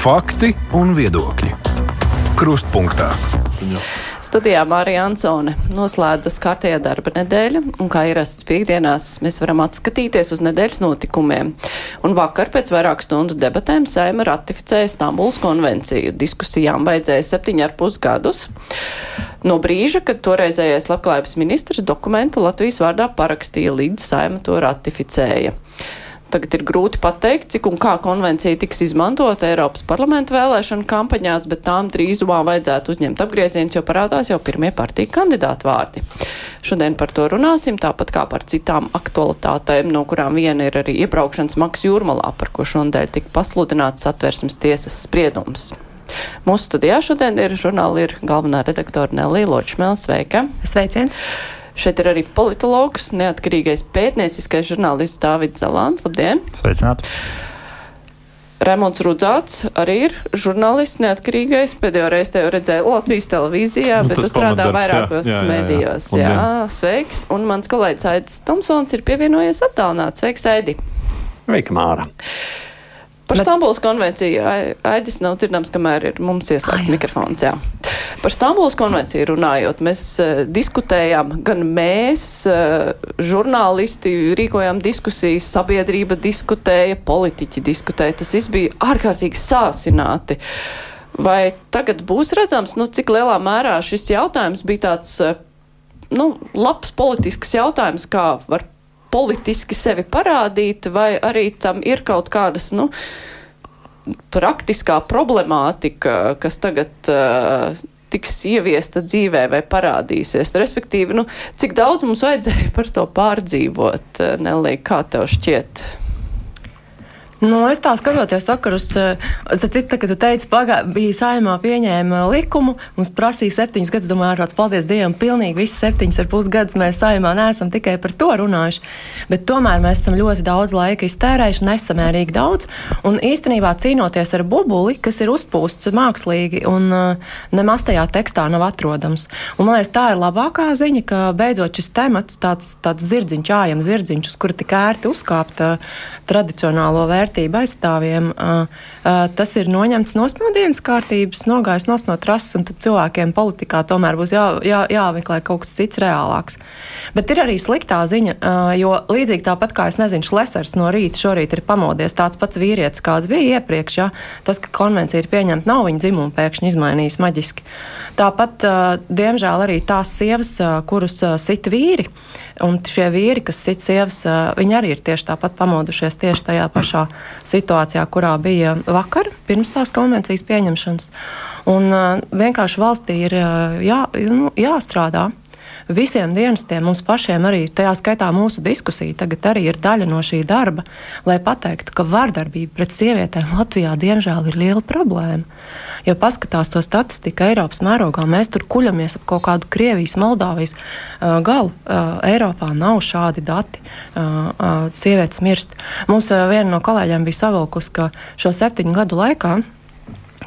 Fakti un viedokļi. Krustpunktā. Studijā Mārija Ansone noslēdzas kārtējā darba nedēļa, un kā ierasts piekdienās, mēs varam atskatīties uz nedēļas notikumiem. Un vakar pēc vairāku stundu debatēm Saima ratificēja Stambuls konvenciju. Diskusijām vajadzēja septiņi ar pus gadus. No brīža, kad toreizējais labklājības ministrs dokumentu Latvijas vārdā parakstīja, līdz Saima to ratificēja. Tagad ir grūti pateikt, cik un kā konvencija tiks izmantota Eiropas parlamenta vēlēšana kampaņās, bet tām drīzumā vajadzētu uzņemt apgriezienus, jo parādās jau pirmie partiju kandidātu vārdi. Šodien par to runāsim, tāpat kā par citām aktualitātēm, no kurām viena ir arī iebraukšanas maks jūrmalā, par ko šodien tika pasludināts atversmes tiesas spriedums. Mūsu studijā šodien ir žurnāli ir galvenā redaktora Nelija Ločmēla. Sveika! Sveiciens! Šeit ir arī politologs, neatkarīgais pētnieciskais žurnālists Dāvids Zalāns. Labdien! Sveicināt! Rēmons Rudzāts arī ir žurnālists, neatkarīgais. Pēdējo reizi te redzēju Latvijas televīzijā, nu, bet tu strādā vairākos jā, jā, jā, medijos. Jā, jā, sveiks! Un mans kolēģis Aidis Tomsons ir pievienojies attālināts. Sveiks, Aidi! Sveika, Māra! Par Bet... Stambulas konvenciju Aidis nav dzirdams, kamēr ir mums ieslēgts Ai, mikrofons. Jā. Par Stambulas konvenciju runājot, mēs uh, diskutējām, gan mēs, uh, žurnālisti, rīkojām diskusijas, sabiedrība diskutēja, politiķi diskutēja. Tas viss bija ārkārtīgi sāsināti. Vai tagad būs redzams, nu, cik lielā mērā šis jautājums bija tāds, uh, nu, labs politisks jautājums, kā var politiski sevi parādīt, vai arī tam ir kaut kādas, nu, praktiskā problemātika, kas tagad uh, tiks ieviesta dzīvē vai parādīsies. Respektīvi, nu, cik daudz mums vajadzēja par to pārdzīvot, Nelī, kā tev šķiet? Nu, es tā skatoties sakarus, eh, citu, kad tu teici, pagā, bija saimā pieņēma likumu, mums prasīja septiņus gadus, domāju, ārāds, paldies Dievam, pilnīgi viss septiņus ar pus gadus mēs saimā neesam tikai par to runājuši, bet tomēr mēs esam ļoti daudz laika iztērējuši, nesamērīgi daudz, un īstenībā cīnoties ar bubuli, kas ir uzpūsts mākslīgi un uh, nemaz tajā tekstā nav atrodams. Un, man liekas, tā ir labākā ziņa, ka beidzot šis temats, tāds, tāds zirdziņš, ājam zirdziņš, uz kura tik ērti uzkāpt uh, tradicionālo vērtību, vērtību aizstāvjiem, tas ir noņemts no dienas kārtības, nogājis no trases, un cilvēkiem politikā tomēr būs jā, jā, jāmeklē kaut kas cits reālāks. Bet ir arī sliktā ziņa, jo līdzīgi tāpat kā es nezinu, Šlesers no rīta šorīt ir pamodies tāds pats vīrietis, kāds bija iepriekš, ja? tas, ka konvencija ir pieņemta, nav viņa dzimuma pēkšņi izmainījis maģiski. Tāpat, diemžēl, arī tās sievas, kurus sita vīri, Un šie vīri, kas sit sievas, viņi arī ir tieši tāpat pamodušies tieši tajā pašā situācijā, kurā bija vakar, pirms tās konvencijas pieņemšanas. Un vienkārši valstī ir jā, nu, jāstrādā visiem dienestiem, mums pašiem arī, tajā skaitā mūsu diskusija, tagad arī ir daļa no šī darba, lai pateiktu, ka vardarbība pret sievietēm Latvijā diemžēl ir liela problēma. Ja paskatās to statistiku Eiropas mērogā, mēs tur kuļamies ap kaut kādu Krievijas, Moldāvijas uh, galu. Uh, Eiropā nav šādi dati. Uh, uh, sievietes mirst. Mums uh, viena no kolēģiem bija savilkus, ka šo septiņu gadu laikā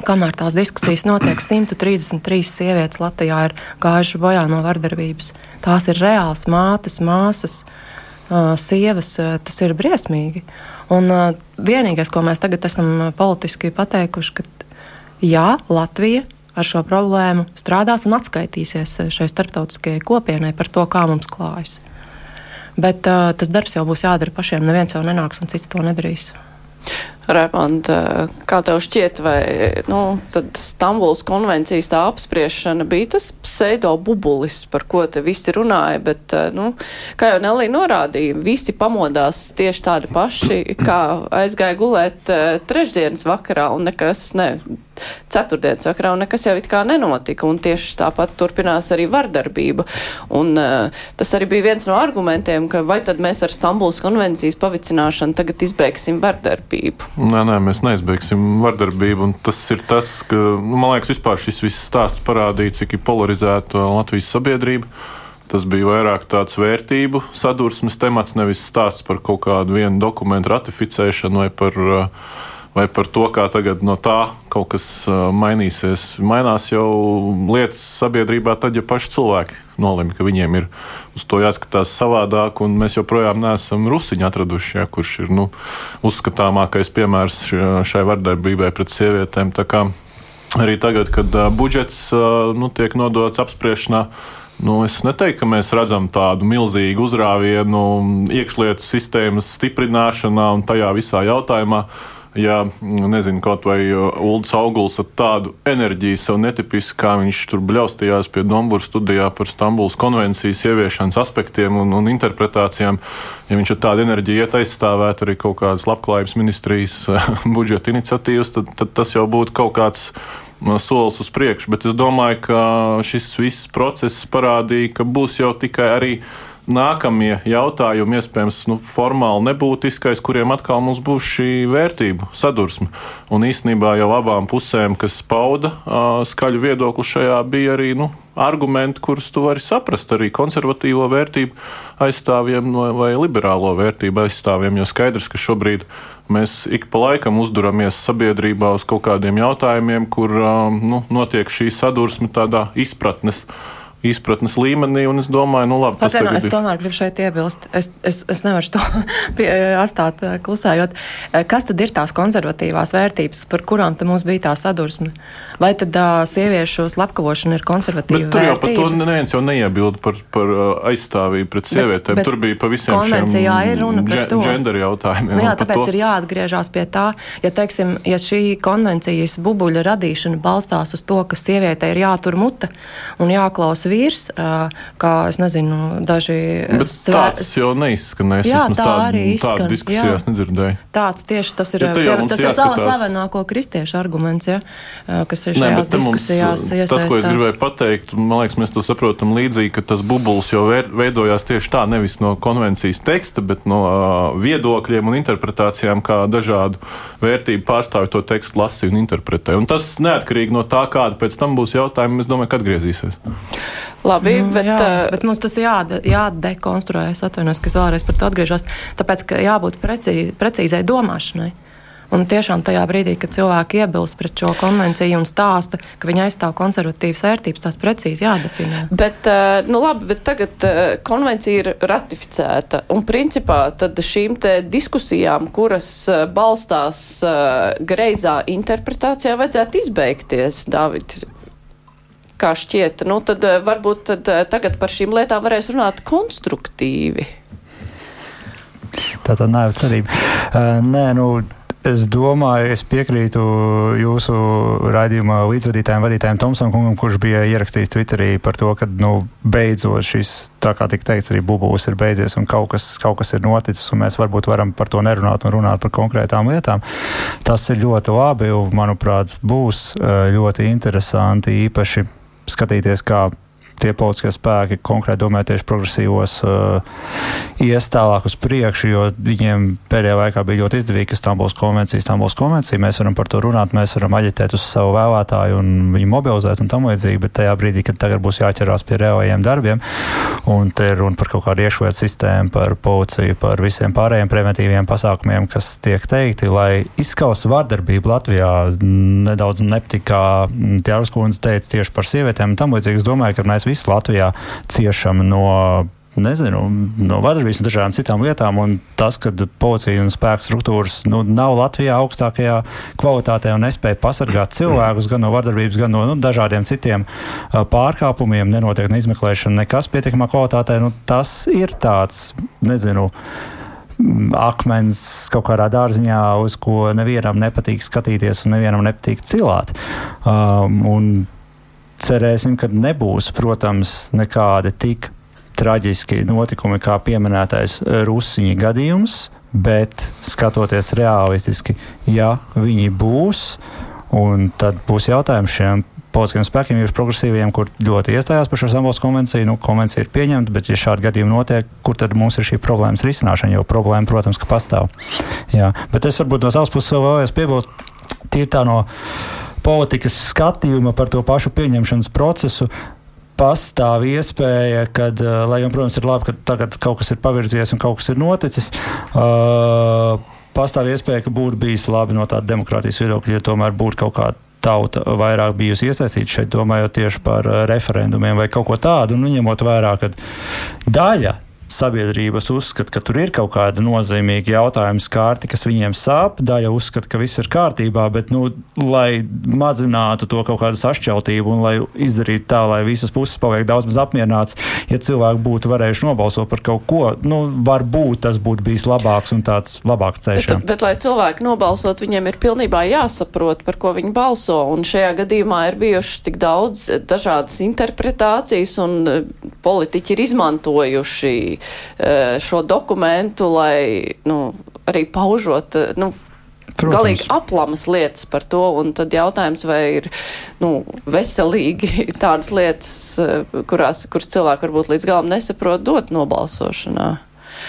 kamēr tās diskusijas notiek, 133 sievietes Latvijā ir gājušas bojā no vardarbības. Tās ir reāls mātes, māsas, sievas, tas ir briesmīgi. Un vienīgais, ko mēs tagad esam politiski pateikuši, ka jā, Latvija ar šo problēmu strādās un atskaitīsies šai starptautiskajai kopienai par to, kā mums klājas. Bet uh, tas darbs jau būs jādara pašiem. Neviens jau nenāks un cits to nedarīs. Remonta, kā tev šķiet, vai nu, Stambuls konvencijas tā apspriešana bija tas pseido bubulis, par ko te visi runāja, bet, nu, kā jau Nelī norādīja, visi pamodās tieši tādi paši, kā aizgāja gulēt trešdienas vakarā un nekas, ne, ceturtdienas vakarā, un nekas jau it kā nenotika, un tieši tāpat turpinās arī vardarbība. Un tas arī bija viens no argumentiem, ka vai tad mēs ar Stambuls konvencijas pavicināšanu tagad izbeigsim vardarbību? Nē, nē, mēs neizbeigsim vardarbību, tas ir tas, ka, nu, man liekas, vispār šis viss stāsts parādīja, cik ir polarizēta Latvijas sabiedrība. Tas bija vairāk tāds vērtību sadursmes temats, nevis stāsts par kaut kādu vienu dokumentu ratificēšanu vai par uh, vai par to, kā tagad no tā kaut kas mainīsies. Mainās jau lietas sabiedrībā, tad, ja paši cilvēki nolemj, ka viņiem ir uz to jāskatās savādāk, un mēs joprojām neesam rusiņu atraduši, ja, kurš ir nu, uzskatāmākais piemērs šai vardarbībai pret sievietēm. Arī tagad, kad uh, budžets uh, nu, tiek nodots apspriešanā, Nu, es neteiktu, ka mēs redzam tādu milzīgu uzrāvienu iekšlietu sistēmas stiprināšanā un tajā visā jautājumā ja nezinu, kaut vai Ulrichs Auguls ar tādu enerģiju, sev netipisku, kā viņš tur bļaustījās pie Dombūras studijā par Stambulas konvencijas ieviešanas aspektiem un, un interpretācijām, ja viņš ar tādu enerģiju iet aizstāvēt arī kaut kādas labklājības ministrijas budžeta iniciatīvas, tad, tad tas jau būtu kaut kāds solis uz priekšu. Bet es domāju, ka šis viss process parādīja, ka būs jau tikai arī nākamie jautājumi, iespējams, nu, formāli nebūtiskais, kuriem atkal mums būs šī vērtību sadursme. Un īstenībā jau abām pusēm, kas pauda skaļu viedokli šajā, bija arī nu, argumenti, kurus tu vari saprast arī konservatīvo vērtību aizstāvjiem vai liberālo vērtību aizstāvjiem. Jo skaidrs, ka šobrīd mēs ik pa laikam uzduramies sabiedrībā uz kaut kādiem jautājumiem, kur nu, notiek šī sadursme tādā izpratnes izpratnes līmenī. Es domāju, nu, labi, tas ir. Es tomēr gribu šeit iebilst. Es, es, es nevaru to atstāt eh, klusējot. Eh, kas tad ir tās konservatīvās vērtības, par kurām mums bija tā sadursme? Vai tad uh, sieviešu slepkavošana ir konservatīva? Bet tur jau par to neviens jau neiebilda par, par aizstāvību pret sievietēm. Bet, bet tur bija pa visiem konvencijā ir runa par to. Gender jautājumiem. Nu jā, tāpēc ir jāatgriežas pie tā, ja, teiksim, ja šī konvencijas bubuļa radīšana balstās uz to, ka sievietei ir jātur mute un jāklausa vīrs, kā nezinu, daži. Svē... Tāds jau neizskanēs. Jā, tā tādu, arī izskan. Tādu diskusijās jā. nedzirdēju. Tāds tieši tas ir, ja pie, tas ir slavenāko kristiešu arguments, ja, kas ir šajās ne, diskusijās mums, Tas, ko es gribēju pateikt, man liekas, mēs to saprotam līdzīgi, ka tas bubulis jau veidojās tieši tā, nevis no konvencijas teksta, bet no viedokļiem un interpretācijām, kā dažādu vērtību pārstāvju to tekstu lasīja un interpretēja. Un tas neatkarīgi no tā, kāda pēc tam būs jautājumi, es domāju, ka atgriezīsies. Labi, mm, bet, jā, uh, bet mums tas jāde, jādekonstruē. Es atvainojos, ka es vēlreiz par to atgriežos. Tāpēc, ka jābūt precī, precīzai domāšanai. Un tiešām tajā brīdī, kad cilvēki iebilst pret šo konvenciju un stāsta, ka viņi aizstāv konservatīvas vērtības, tās precīzi jādefinē. Bet, nu labi, bet tagad konvencija ir ratificēta. Un principā tad šīm te diskusijām, kuras balstās greizā interpretācijā, vajadzētu izbeigties, Dāvid kā šķiet, nu, tad eh, varbūt tad, eh, tagad par šīm lietām varēs runāt konstruktīvi. Tā tad nav cerība. Uh, nē, nu, Es domāju, es piekrītu jūsu raidījuma līdzvadītājiem, vadītājiem Tomsonam, kurš bija ierakstījis Twitterī par to, ka nu, beidzot šis, tā kā tika teikts, arī bubulis ir beidzies un kaut kas, kaut kas ir noticis, un mēs varbūt varam par to nerunāt un runāt par konkrētām lietām. Tas ir ļoti labi, un manuprāt, būs ļoti interesanti īpaši skatīties, kā tie politiskie spēki, konkrēti domāju, tieši progresīvos, uh, ies tālāk uz priekšu, jo viņiem pēdējā laikā bija ļoti izdevīgi, ka Stambuls konvencija, Stambuls konvencija, mēs varam par to runāt, mēs varam aģitēt uz savu vēlētāju un viņu mobilizēt un tam līdzīgi, bet tajā brīdī, kad tagad būs jāķerās pie reālajiem darbiem, un te ir runa par kaut kādu iešvietu sistēmu, par policiju, par visiem pārējiem preventīviem pasākumiem, kas tiek teikti, lai izskaustu vārdarbību Latvijā, nedaudz nepatīk, kā Tjāras kundze teica tieši par sievietēm un tam līdzīgi. Es domāju, ka mēs visi Latvijā ciešam no nezinu, no vardarbības un dažādām citām lietām. Tas, ka policija un spēku struktūras nu, nav Latvijā augstākajā kvalitātē un nespēja pasargāt cilvēkus gan no vardarbības, gan no nu, dažādiem citiem pārkāpumiem, nenotiek ne izmeklēšana, nekas pietiekamā kvalitātē, nu, tas ir tāds, nezinu. Akmens kaut kādā dārziņā, uz ko nevienam nepatīk skatīties un nevienam nepatīk cilāt. Um, cerēsim, ka nebūs, protams, nekādi tik traģiski notikumi kā pieminētais Rusiņa gadījums, bet skatoties realistiski, ja viņi būs, tad būs jautājums šiem politiskiem spēkiem, jau progresīviem, kur ļoti iestājās par šo Stambulas konvenciju. Nu, konvencija ir pieņemta, bet, ja šādi gadījumi notiek, kur tad mums ir šī problēmas risināšana? Jo problēma, protams, ka pastāv. Jā. Bet es varbūt no savas puses vēl vēlējos piebilst, tīri tā no politikas skatījuma par to pašu pieņemšanas procesu pastāv iespēja, ka, lai gan, protams, ir labi, ka tagad kaut kas ir pavirzījies un kaut kas ir noticis. Uh, pastāv iespēja, ka būtu bijis labi no tāda demokrātijas viedokļa, ja tomēr būtu kaut kāda tauta vairāk bijusi iesaistīta šeit, domājot tieši par referendumiem vai kaut ko tādu, un ņemot vērā, ka daļa sabiedrības uzskata, ka tur ir kaut kāda nozīmīga jautājuma skārti, kas viņiem sāp. Daļa uzskata, ka viss ir kārtībā, bet, nu, lai mazinātu to kaut kādu sašķeltību un lai izdarītu tā, lai visas puses paliek daudz maz apmierināts, ja cilvēki būtu varējuši nobalsot par kaut ko, nu, varbūt tas būtu bijis labāks un tāds labāks ceļš. Bet, bet, lai cilvēki nobalsot, viņiem ir pilnībā jāsaprot, par ko viņi balso, un šajā gadījumā ir bijušas tik daudz dažādas interpretācijas, un eh, politiķi ir izmantojuši Eh, šo dokumentu, lai nu, arī paužot. Eh, nu, Protams. Galīgi aplamas lietas par to, un tad jautājums, vai ir nu, veselīgi tādas lietas, eh, kurās, kuras cilvēki varbūt līdz galam nesaprot, dot nobalsošanā.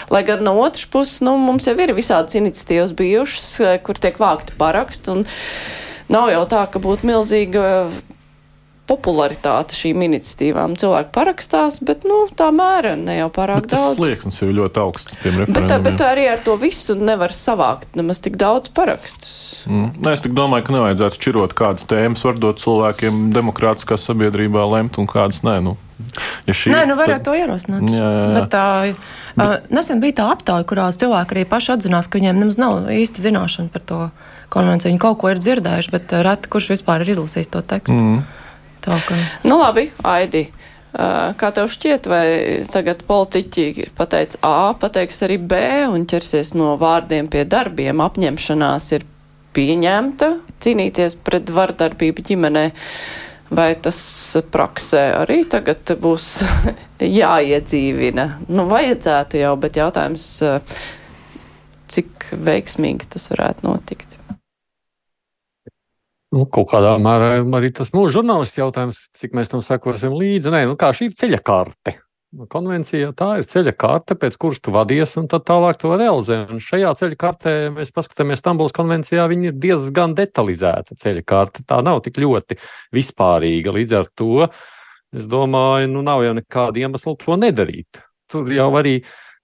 Lai gan no otras puses, nu, mums jau ir visādas iniciatīvas bijušas, kur tiek vākti paraksti, un nav jau tā, ka būtu milzīga popularitāte šīm iniciatīvām. Cilvēki parakstās, bet nu, tā mēra ne jau pārāk bet daudz. Tas slieksnis jau ļoti augsts tiem referendumiem. Bet, bet arī ar to visu nevar savākt nemaz tik daudz parakstus. Mm. Nē, es domāju, ka nevajadzētu šķirot kādas tēmas, var dot cilvēkiem demokrātiskā sabiedrībā lemt un kādas nē. Nu. Ja šī, Nē, nu varētu tad... to ierosināt. Jā, jā. Bet tā, bet... uh, nesen bija tā aptauja, kurās cilvēki arī paši atzinās, ka viņiem nemaz nav īsti zināšana par to konvenciju. Viņi kaut ko ir dzirdējuši, bet uh, reti kurš vispār ir izlasījis to tekstu. Mm. Tā kā. Nu labi, Aidi. Kā tev šķiet, vai tagad politiķi pateica A, pateiks arī B un ķersies no vārdiem pie darbiem, apņemšanās ir pieņemta cīnīties pret vardarbību ģimenē, vai tas praksē arī tagad būs jāiedzīvina? Nu, vajadzētu jau, bet jautājums, cik veiksmīgi tas varētu notikt. Nu, kaut kādā mērā arī tas mūsu žurnālists jautājums, cik mēs tam sekosim līdzi. Nē, nu, kā šī ir ceļa karte. Nu, konvencija tā ir ceļa karte, pēc kuras tu vadies, un tad tālāk to realizē. Un šajā ceļa kartē mēs paskatāmies Stambulas konvencijā, viņa ir diezgan detalizēta ceļa karte. Tā nav tik ļoti vispārīga. Līdz ar to es domāju, nu nav jau nekāda iemesla to nedarīt. Tur jau arī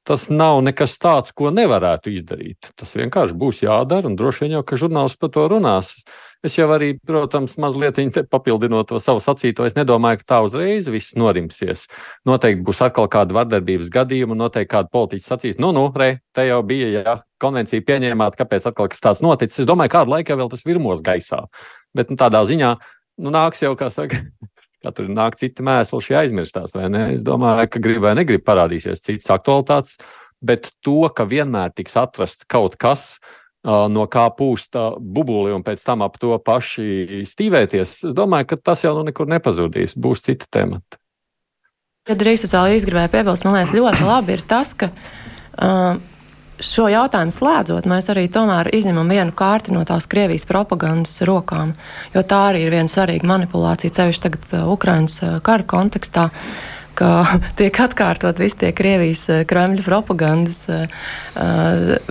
tas nav nekas tāds, ko nevarētu izdarīt. Tas vienkārši būs jādara, un droši vien jau, ka žurnālists par to runās. Es jau arī, protams, mazliet papildinot to savu sacīto, es nedomāju, ka tā uzreiz viss norimsies. Noteikti būs atkal kāda vardarbības gadījuma, noteikti kāda politiķa sacīs, nu, nu, re, te jau bija, ja konvencija pieņēmāt, kāpēc atkal kas tāds noticis. Es domāju, kādu laiku vēl tas virmos gaisā. Bet nu, tādā ziņā, nu, nāks jau, kā saka. Katru nāk citi mēsli, šī aizmirstās, vai ne? Es domāju, ka grib vai negrib parādīsies citas aktualitātes, bet to, ka vienmēr tiks atrasts kaut kas, no kā pūst bubuli un pēc tam ap to paši stīvēties, es domāju, ka tas jau nu nekur nepazudīs. Būs citi temati. Kad arī es vēl gribēju piebilst, man liekas, ļoti labi ir tas, ka uh, šo jautājumu slēdzot, mēs arī tomēr izņemam vienu kārti no tās Krievijas propagandas rokām, jo tā arī ir viena svarīga manipulācija, cevišķi tagad uh, Ukrainas uh, kara kontekstā. Ka tiek atkārtot visi tie Krievijas eh, Kremļa propagandas uh,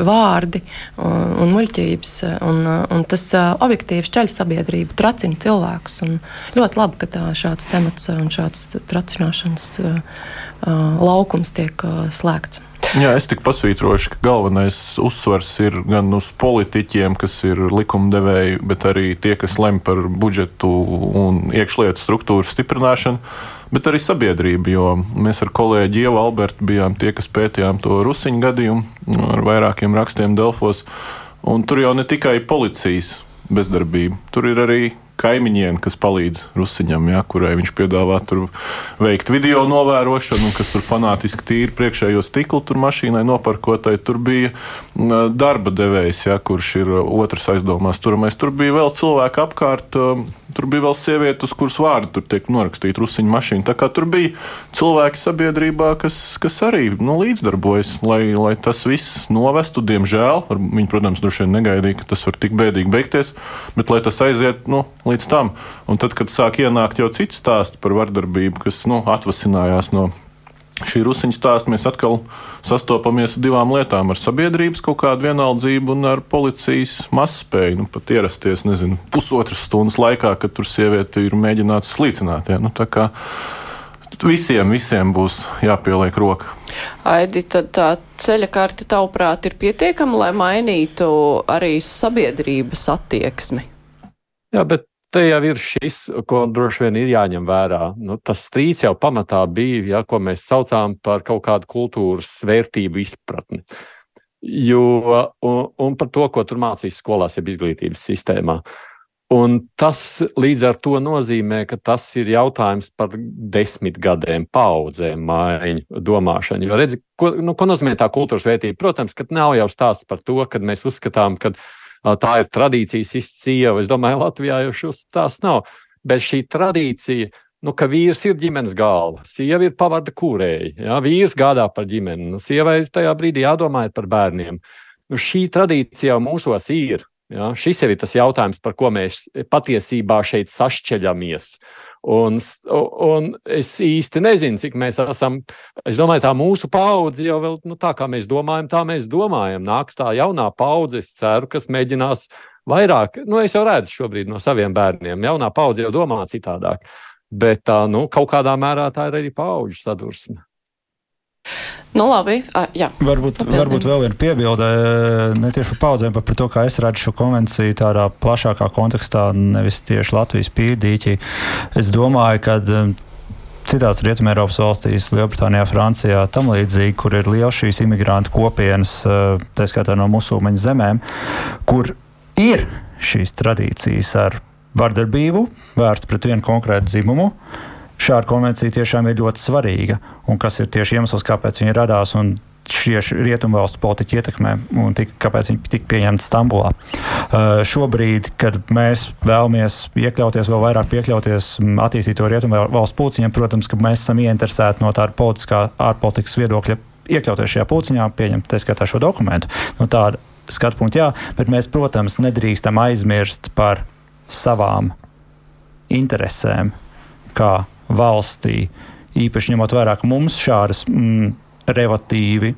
vārdi un, un muļķības. Un, un tas uh, objektīvi šķeļ sabiedrību, tracina cilvēkus. Ļoti labi, ka tā, šāds temats un šāds tracināšanas uh, laukums tiek slēgts. Jā, es tik pasvītrošu, ka galvenais uzsvars ir gan uz politiķiem, kas ir likumdevēji, bet arī tie, kas lemj par budžetu un iekšlietu struktūru stiprināšanu bet arī sabiedrība. Jo mēs ar kolēģi Ievu Albertu bijām tie, kas pētījām to rusiņu gadījumu ar vairākiem rakstiem Delfos. Un tur jau ne tikai policijas bezdarbība, tur ir arī kaimiņiem, kas palīdz Rusiņam, ja, kurai viņš piedāvā tur veikt video novērošanu, kas tur fanātiski tīri priekšējo stiklu tur mašīnai noparkotai. Tur bija darba devējs, ja, kurš ir otrs aizdomās turamais. Tur bija vēl cilvēki apkārt, tur bija vēl sieviete, uz kuras vārdu tur tiek norakstīta Rusiņa mašīna. Tā kā tur bija cilvēki sabiedrībā, kas, kas arī nu, līdzdarbojas, lai, lai tas viss novestu, diemžēl. Viņi, protams, droši vien negaidīja, ka tas var tik bēdīgi beigties, bet lai tas aiziet nu, līdz tam. Un tad, kad sāk ienākt jau citi stāsti par vardarbību, kas nu, atvasinājās no šī rusiņa stāsta, mēs atkal sastopamies ar divām lietām - ar sabiedrības kaut kādu vienaldzību un ar policijas mazspēju. Nu, pat ierasties, nezinu, pusotras stundas laikā, kad tur sieviete ir mēģināts slīcināt. Ja? Nu, visiem, visiem būs jāpieliek roka. Aidi, tad tā ceļa karte tavuprāt ir pietiekama, lai mainītu arī sabiedrības attieksmi? Jā, bet te jau ir šis, ko droši vien ir jāņem vērā. Nu, tas strīds jau pamatā bija, ja, ko mēs saucām par kaut kādu kultūras vērtību izpratni. Jo, un, un par to, ko tur mācīs skolās, jeb izglītības sistēmā. Un tas līdz ar to nozīmē, ka tas ir jautājums par desmit gadiem, paudzēm maiņu domāšanu. Jo redzi, ko, nu, ko nozīmē tā kultūras vērtība? Protams, ka nav jau stāsts par to, ka mēs uzskatām, ka tā ir tradīcijas izcīva. Es domāju, Latvijā jau šis stāsts nav. Bet šī tradīcija, nu, ka vīrs ir ģimenes galva, sieva ir pavada kūrēji, ja? vīrs gādā par ģimeni, nu, sievai tajā brīdī jādomā par bērniem. Nu, šī tradīcija jau mūsos ir. Ja? Šis ir tas jautājums, par ko mēs patiesībā šeit sašķeļamies. Un, un es īsti nezinu, cik mēs esam. Es domāju, tā mūsu paudze jau vēl nu, tā, kā mēs domājam, tā mēs domājam. Nāks tā jaunā paudze, es ceru, kas mēģinās vairāk. Nu, es jau redzu šobrīd no saviem bērniem. Jaunā paudze jau domā citādāk. Bet tā, nu, kaut kādā mērā tā ir arī paudžu sadursme. Nu, labi, a, jā. Varbūt, Papildini. varbūt vēl viena piebilde, ne tieši par paudzēm, bet par to, kā es redzu šo konvenciju tādā plašākā kontekstā, nevis tieši Latvijas pīrdīķi. Es domāju, ka citās Rietumēropas valstīs, Lielbritānijā, Francijā, tam līdzīgi, kur ir liels šīs imigrantu kopienas, tā skaitā no musulmaņu zemēm, kur ir šīs tradīcijas ar vardarbību vērsts pret vienu konkrētu dzimumu šāda konvencija tiešām ir ļoti svarīga un kas ir tieši iemesls, kāpēc viņa radās. Šie rietumvalstu politiķi ietekmē un tika, kāpēc viņi tika pieņemti Stambulā. Uh, šobrīd, kad mēs vēlamies iekļauties, vēl vairāk piekļauties attīstīt to rietumvalstu pulciņiem, protams, ka mēs esam ieinteresēti no tāda politiskā ārpolitikas viedokļa iekļauties šajā pulciņā, pieņemt tā skatā šo dokumentu. No tāda skatu punkta, jā, bet mēs, protams, nedrīkstam aizmirst par savām interesēm, kā valstī, īpaši ņemot vērā, ka mums šādas mm, relatīvi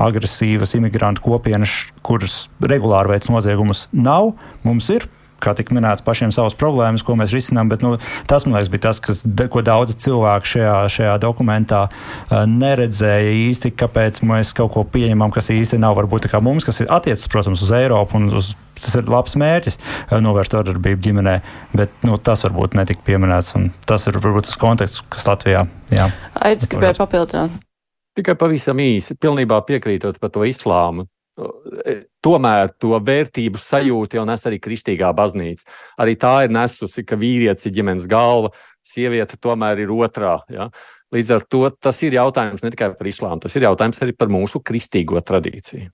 agresīvas imigrantu kopienas, kuras regulāri veic noziegumus, nav. Mums ir kā tika minēts, pašiem savas problēmas, ko mēs risinām. Bet, nu, tas, man liekas, bija tas, kas, ko daudzi cilvēki šajā, šajā dokumentā uh, neredzēja īsti, kāpēc mēs kaut ko pieņemam, kas īsti nav varbūt kā mums, kas ir attiecas, protams, uz Eiropu un uz. Tas ir labs mērķis, uh, novērst vardarbību ģimenē, bet nu, tas varbūt netika pieminēts. Tas ir varbūt tas konteksts, kas Latvijā ir. Aizsmeļot, gribēju papildināt. Tikai pavisam īsi, pilnībā piekrītot par to islāmu tomēr to vērtību sajūtu jau nes arī kristīgā baznīca. Arī tā ir nesusi, ka vīrietis ir ģimenes galva, sieviete tomēr ir otrā. Ja? Līdz ar to tas ir jautājums ne tikai par islāmu, tas ir jautājums arī par mūsu kristīgo tradīciju.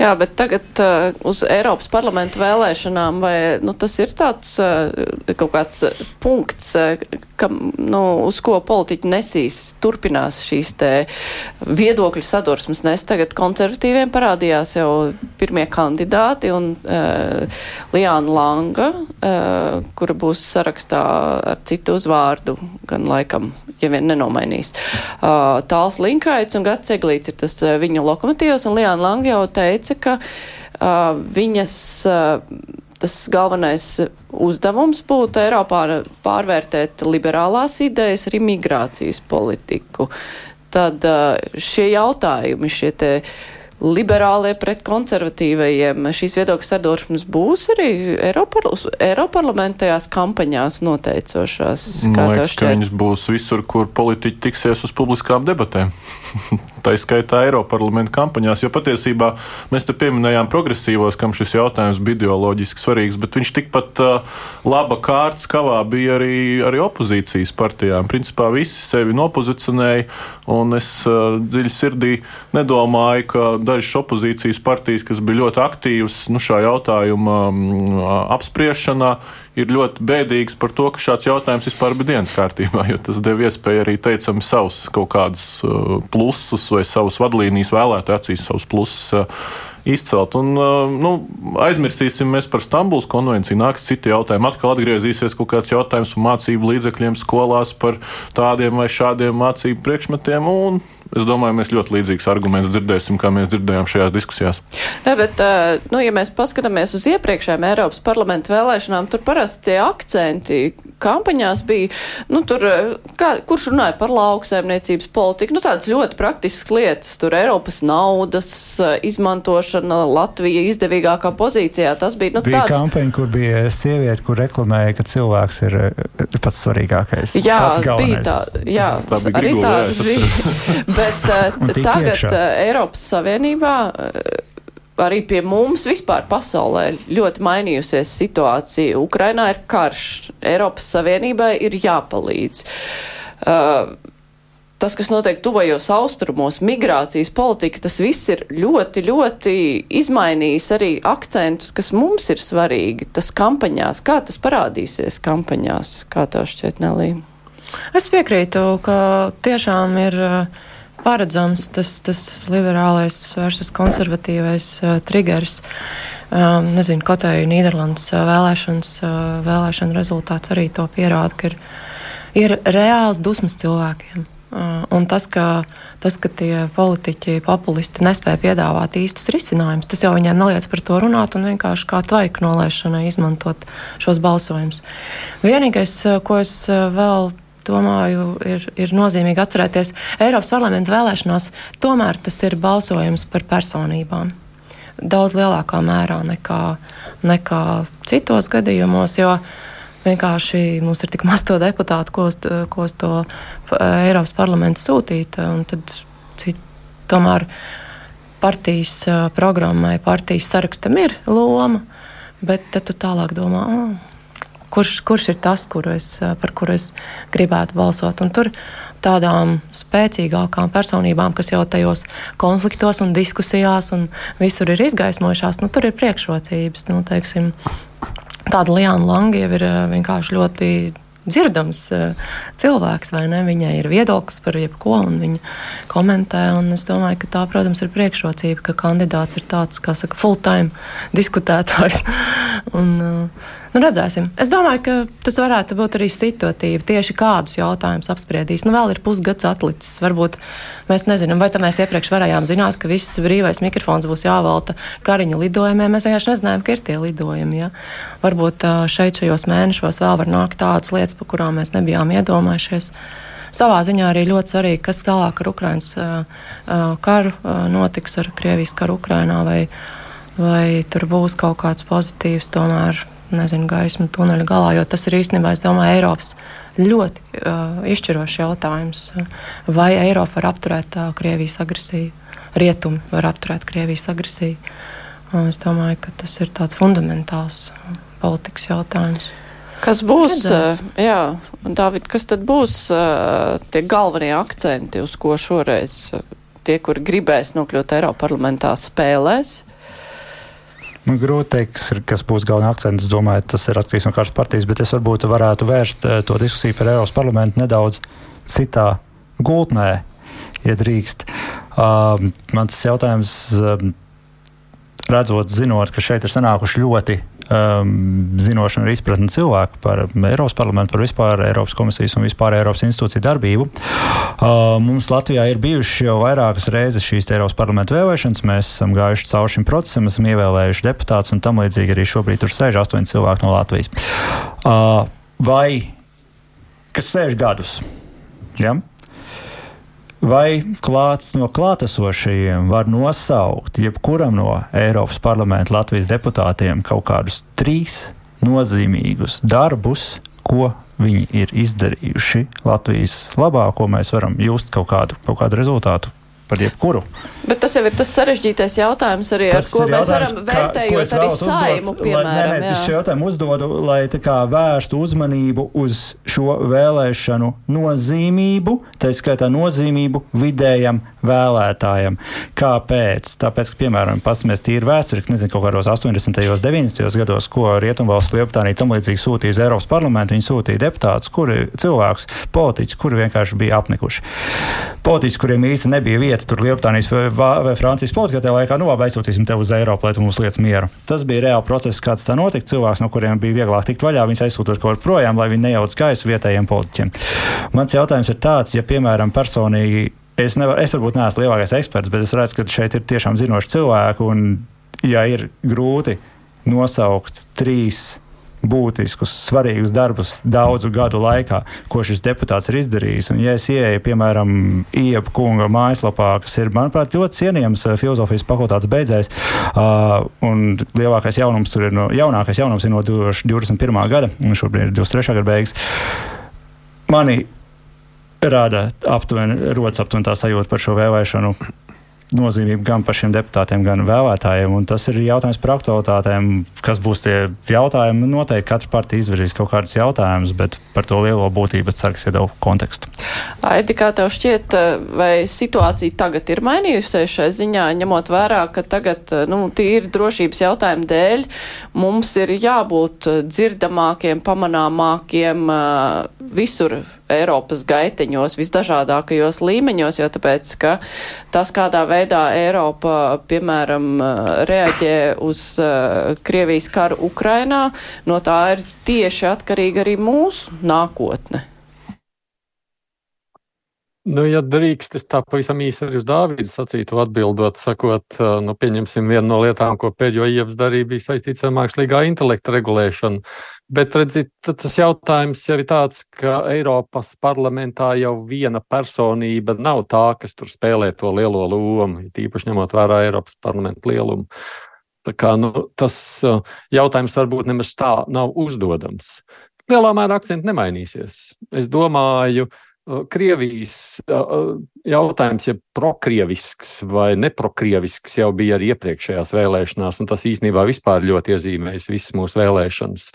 Jā, bet tagad uh, uz Eiropas parlamenta vēlēšanām, vai nu, tas ir tāds uh, kaut kāds punkts, uh, ka, nu, uz ko politiķi nesīs, turpinās šīs te viedokļu sadursmes, nes tagad konservatīviem parādījās jau pirmie kandidāti un uh, Liāna Langa, uh, kura būs sarakstā ar citu uzvārdu, gan laikam, ja vien nenomainīs. Uh, Tāls Linkaits un Gats Eglīts ir tas uh, viņu lokomotīvs, un Liāna Langa jau teica, ka uh, viņas. Uh, tas galvenais uzdevums būtu Eiropā pārvērtēt liberālās idejas ar imigrācijas politiku. Tad šie jautājumi, šie te liberālie pret konservatīvajiem. Šīs viedokļu sadursmes būs arī Eiroparlamentajās kampaņās noteicošās. Man liekas, ka viņas būs visur, kur politiķi tiksies uz publiskām debatēm. Tā izskaitā Eiroparlamenta kampaņās, jo patiesībā mēs te pieminējām progresīvos, kam šis jautājums bija ideoloģiski svarīgs, bet viņš tikpat uh, laba kārtas kavā bija arī, arī opozīcijas partijām. Principā visi sevi nopozicionēja, un es uh, dziļi sirdī nedomāju, ka dažas opozīcijas partijas, kas bija ļoti aktīvas nu, šā jautājuma mm, apspriešanā, ir ļoti bēdīgas par to, ka šāds jautājums vispār bija dienas kārtībā, jo tas deva iespēju arī teicami savus kaut kādus uh, plusus vai savus vadlīnijas vēlētu acīs savus plusus uh, izcelt. Un, nu, aizmirsīsim mēs par Stambulas konvenciju. Nāks citi jautājumi. Atkal atgriezīsies kaut kāds jautājums par mācību līdzekļiem skolās, par tādiem vai šādiem mācību priekšmetiem. Un es domāju, mēs ļoti līdzīgus argumentus dzirdēsim, kā mēs dzirdējām šajās diskusijās. Ne, bet, nu, ja mēs paskatāmies uz iepriekšējām Eiropas parlamentu vēlēšanām, tur parasti tie akcenti kampaņās bija, nu, tur, kā, kurš runāja par lauksaimniecības politiku, nu, tādas ļoti praktiskas lietas, tur Eiropas naudas izmantošana, Latvija izdevīgākā pozīcijā. Tas bija, nu, bija tāds. kampaņa, kur bija sieviete, kur reklamēja, ka cilvēks ir pats svarīgākais. Jā, bija tā, jā, tā bija arī Grigula, tādas jā, bija. Bet uh, tagad uh, Eiropas Savienībā. Uh, Arī pie mums vispār pasaulē ļoti mainījusies situācija. Ukrainā ir karš, Eiropas Savienībai ir jāpalīdz. Uh, tas, kas notiek tuvajos austrumos, migrācijas politika, tas viss ir ļoti, ļoti izmainījis arī akcentus, kas mums ir svarīgi. Tas kampaņās, kā tas parādīsies kampaņās, kā tev šķiet, Nelī? Es piekrītu, ka tiešām ir paredzams tas, tas liberālais versus konservatīvais uh, triggers. Um, nezinu, kaut arī Nīderlandes uh, vēlēšanas, uh, vēlēšana rezultāts arī to pierāda, ka ir, ir reāls dusmas cilvēkiem. Uh, un tas ka, tas, ka tie politiķi, populisti nespēja piedāvāt īstus risinājumus, tas jau viņiem neliec par to runāt un vienkārši kā tvaiku nolaišanai izmantot šos balsojumus. Vienīgais, ko es vēl domāju, ir, ir nozīmīgi atcerēties, Eiropas parlamenta vēlēšanās tomēr tas ir balsojums par personībām. Daudz lielākā mērā nekā, nekā citos gadījumos, jo vienkārši mums ir tik maz to deputātu, ko ko to Eiropas parlamentu sūtīt. Tad cit, tomēr partijas programmai, partijas sarakstam ir loma, bet tad tu tālāk domā, oh, kurš, kurš ir tas, kur es, par kuru es gribētu balsot. Un tur tādām spēcīgākām personībām, kas jau tajos konfliktos un diskusijās un visur ir izgaismojušās, nu, tur ir priekšrocības. Nu, teiksim, tāda Liana Lange ir vienkārši ļoti dzirdams cilvēks, vai ne? Viņai ir viedoklis par jebko, un viņa komentē. Un es domāju, ka tā, protams, ir priekšrocība, ka kandidāts ir tāds, kā saka, full-time diskutētājs. un, Nu, redzēsim. Es domāju, ka tas varētu būt arī situatīvi. Tieši kādus jautājumus apspriedīs. Nu, vēl ir pusgads atlicis. Varbūt mēs nezinām, vai mēs iepriekš varējām zināt, ka viss brīvais mikrofons būs jāvelta kariņa lidojumiem. Mēs vienkārši nezinājām, ka ir tie lidojumi. Ja? Varbūt šeit šajos mēnešos vēl var nākt tādas lietas, par kurām mēs nebijām iedomājušies. Savā ziņā arī ļoti svarīgi, kas tālāk ar Ukraiņas karu notiks ar Krievijas karu Ukrainā, vai, vai tur būs kaut kāds pozitīvs tomēr nezinu, gaismu tuneļa galā, jo tas ir īstenībā, es domāju, Eiropas ļoti uh, izšķirošs jautājums. Vai Eiropa var apturēt uh, Krievijas agresiju, rietumi var apturēt Krievijas agresiju? Un es domāju, ka tas ir tāds fundamentāls uh, politikas jautājums. Kas būs, Redzēs. uh, jā, Dāvid, kas tad būs uh, tie galvenie akcenti, uz ko šoreiz uh, tie, kuri gribēs nokļūt Eiropa parlamentā, spēlēs? Man grūti pateikt, kas būs galvenā akcents. Es domāju, tas ir atkarīgs no kādas partijas, bet es varbūt varētu vērst eh, to diskusiju par Eiropas parlamentu nedaudz citā gultnē, ja drīkst. Uh, mans jautājums, uh, redzot, zinot, ka šeit ir sanākuši ļoti um, zinošana un izpratne cilvēku par Eiropas parlamentu, par vispār Eiropas komisijas un vispār Eiropas institūciju darbību. Uh, mums Latvijā ir bijušas jau vairākas reizes šīs Eiropas parlamentu vēlēšanas. Mēs esam gājuši cauri šim procesam, esam ievēlējuši deputātus un tam līdzīgi arī šobrīd tur sēž astoņi cilvēki no Latvijas. Uh, vai kas sēž gadus? Ja? Vai klāts no klātesošajiem var nosaukt jebkuram no Eiropas parlamenta Latvijas deputātiem kaut kādus trīs nozīmīgus darbus, ko viņi ir izdarījuši Latvijas labā, ko mēs varam just kaut kādu, kaut kādu rezultātu par jebkuru. Bet tas jau ir tas sarežģītais jautājums arī, tas ar ko mēs varam vērtējot arī saimu, uzdot, piemēram. Lai, nē, nē, šo jautājumu uzdodu, lai tā kā vērstu uzmanību uz šo vēlēšanu nozīmību, tā skaitā nozīmību vidējam vēlētājam. Kāpēc? Tāpēc, ka, piemēram, pasmies tīri vēsturiski, nezinu, kaut kādos 80. un 90. gados, ko Rietumvalsts Lielbritānija tam līdzīgi sūtīja uz Eiropas parlamentu, viņi sūtīja deputātus, kuri cilvēkus, politiķus, kuri vienkārši bija apnikuši. Politiķus, kuriem īsti nebija vieta tur Lielbritānijas vai, vai Francijas politikā, tajā laikā, nu, labi, aizsūtīsim tevi uz Eiropu, lai tu mums lietas mieru. Tas bija reāli process, kāds tā notika. Cilvēks, no kuriem bija vieglāk tikt vaļā, viņus aizsūtot kaut kur projām, lai viņi nejauc gaisu vietējiem politiķiem. Mans jautājums ir tāds, ja, piemēram, personīgi es, nevar, es varbūt neesmu lielākais eksperts, bet es redzu, ka šeit ir tiešām zinoši cilvēki. Un, ja ir grūti nosaukt trīs būtiskus, svarīgus darbus daudzu gadu laikā, ko šis deputāts ir izdarījis. Un, ja es ieeju, piemēram, Iepa kunga mājaslapā, kas ir, manuprāt, ļoti cienījams uh, filozofijas fakultātes beidzējs, uh, un lielākais jaunums tur ir no, jaunākais jaunums ir no 2021. gada, un šobrīd ir 23. gada beigas. Mani rada aptuveni, rodas aptuveni tā sajūta par šo vēlēšanu nozīmību gan pašiem deputātiem, gan vēlētājiem. Tas ir jautājums par aktualitātēm. Kas būs tie jautājumi? Noteikti katra partija izvirzīs kaut kādus jautājumus, bet par to lielo būtību ceru, ka iedod kontekstu. Aidi, kā tev šķiet, vai situācija tagad ir mainījusies šai ziņā, ņemot vērā, ka tagad, nu, tīri drošības jautājumu dēļ mums ir jābūt dzirdamākiem, pamanāmākiem visur Eiropas gaiteņos, visdažādākajos līmeņos, jo tāpēc, ka tas, kādā veidā Eiropa, piemēram, reaģē uz uh, Krievijas karu Ukrainā, no tā ir tieši atkarīga arī mūsu nākotne. Nu, ja drīkst, es tā pavisam īsi arī uz Dāvidu sacītu atbildot, sakot, nu, pieņemsim vienu no lietām, ko pēdējo ievas darīja, bija saistīts ar mākslīgā intelekta regulēšanu. Bet, redziet, tas jautājums jau ir tāds, ka Eiropas parlamentā jau viena personība nav tā, kas tur spēlē to lielo lomu, tīpaši ņemot vērā Eiropas parlamenta lielumu. Tā kā, nu, tas jautājums varbūt nemaz tā nav uzdodams. Lielā mērā akcenti nemainīsies. Es domāju, ka Krievijas jautājums, ja prokrievisks vai neprokrievisks, jau bija arī iepriekšējās vēlēšanās, un tas īstenībā vispār ļoti iezīmējas visas mūsu vēlēšanas.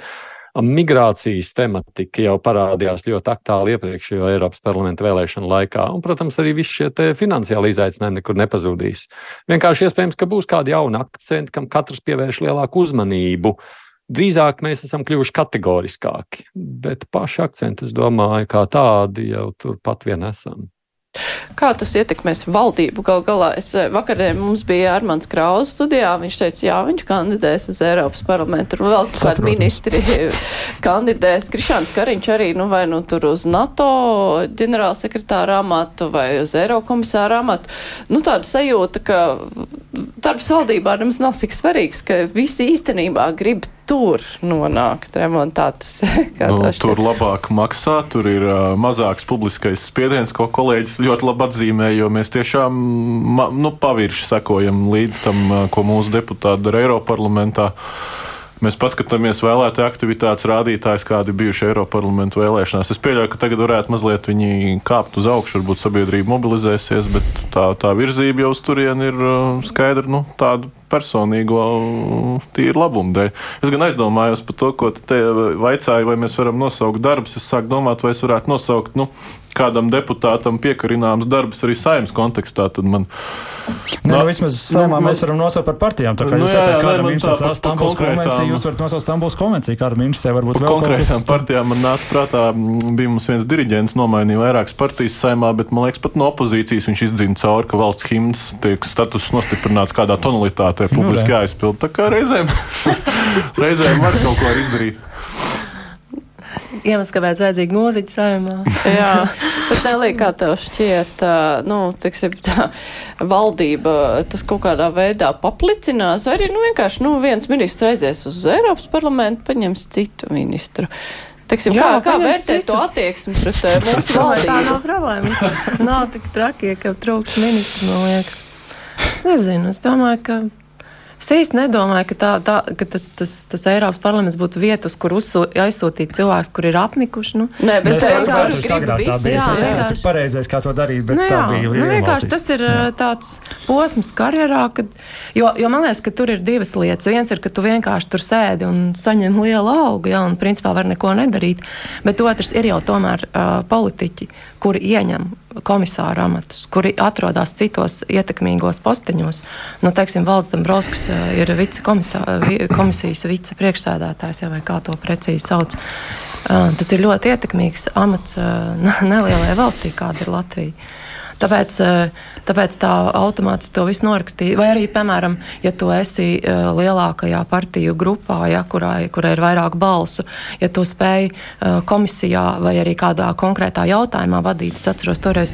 Migrācijas tematika jau parādījās ļoti aktuāli iepriekšējo Eiropas parlamenta vēlēšanu laikā, un, protams, arī visi šie finansiāli izaicinājumi nekur nepazudīs. Vienkārši iespējams, ka būs kādi jauni akcenti, kam katrs pievērš lielāku uzmanību. Drīzāk mēs esam kļuvuši kategoriskāki, bet paši akcenti, es domāju, kā tādi jau turpat vien esam. Kā tas ietekmēs valdību gal galā? Es eh, vakarē mums bija Armāns Kraus studijā, viņš teica, jā, viņš kandidēs uz Eiropas parlamentu, un vēl kādi ministri kandidēs. Krišāns Kariņš arī, nu vai nu tur uz NATO ģenerālsekretāra amatu vai uz Eirokomisāra amatu. Nu tāda sajūta, ka darbs valdībā nemaz nav tik svarīgs, ka visi īstenībā grib tur nonākt remontētas? Nu, tur labāk maksā, tur ir uh, mazāks publiskais spiediens, ko kolēģis ļoti labi atzīmē, jo mēs tiešām nu, pavirši sekojam līdz tam, ko mūsu deputāti dara Eiroparlamentā. Mēs paskatāmies vēlētāju aktivitātes rādītājus, kādi bijuši Eiropas parlamentu vēlēšanās. Es pieļauju, ka tagad varētu mazliet viņi kāpt uz augšu, varbūt sabiedrība mobilizēsies, bet tā, tā virzība jau uz turieni ir skaidra, nu, tāda personīgo tīru labumu dēļ. Es gan aizdomājos par to, ko te vaicāju, vai mēs varam nosaukt darbus. Es sāku domāt, vai es varētu nosaukt nu, kādam deputātam piekarināms darbs arī saimnes kontekstā. Tad man Nē, nu, vismaz saimā nu, mēs varam nosaukt par partijām. Tā kā nu, jūs teicāt, kādam interesē Stambuls konvencija, jūs varat nosaukt Stambuls konvenciju, kādam interesē varbūt vēl konkrētām partijām. Man nāca prātā, bija mums viens diriģents, nomainīja vairākas partijas saimā, bet man liekas, pat no opozīcijas viņš izdzina cauri, ka valsts himns tiek status nostiprināts kādā tonalitātē, publiski nu, jāizpild. Tā kā reizēm, reizēm var kaut ko izdarīt iemesls, kāpēc vajadzīga mūziķa saimā. Jā, bet nelī, kā tev šķiet, nu, tiksim, tā valdība tas kaut kādā veidā paplicinās, vai arī, nu, vienkārši, nu, viens ministrs aizies uz Eiropas parlamentu, paņems citu ministru. Teiksim, Jā, kā kā vērtēt to attieksmi pret mūsu valdību? Tā nav problēma. nav tik traki, ka trūkst ministru, man liekas. Es nezinu, es domāju, ka Es īsti nedomāju, ka, tā, tā, ka tas, tas, tas Eiropas parlaments būtu vietas, kur uzsū, aizsūtīt cilvēkus, kur ir apnikuši. Nu. Nē, bet tas vienkārši gribu visu. Jā, tas ir pareizais, kā to darīt, bet nu, jā, tā bija nu, vienkārši tas ir jā. tāds posms karjerā, kad, jo, jo man liekas, ka tur ir divas lietas. Viens ir, ka tu vienkārši tur sēdi un saņem lielu algu, jā, un principā var neko nedarīt, bet otrs ir jau tomēr uh, politiķi, kuri ieņem komisāra amatus, kuri atrodas citos ietekmīgos posteņos. Nu, teiksim, Valds Dombrovskis eh, ir vice komisijas vicepriekšsēdētājs, ja, vai kā to precīzi sauc. Eh, tas ir ļoti ietekmīgs amats eh, nelielai valstī, kāda ir Latvija. Tāpēc, tāpēc tā automātiski to visu norakstīja. Vai arī, piemēram, ja tu esi lielākajā partiju grupā, ja, kurai, kurai ir vairāk balsu, ja tu spēj komisijā vai arī kādā konkrētā jautājumā vadīt, es atceros toreiz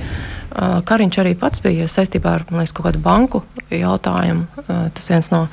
Kariņš arī pats bija saistībā ar liekas, kaut kādu banku jautājumu. Tas viens no,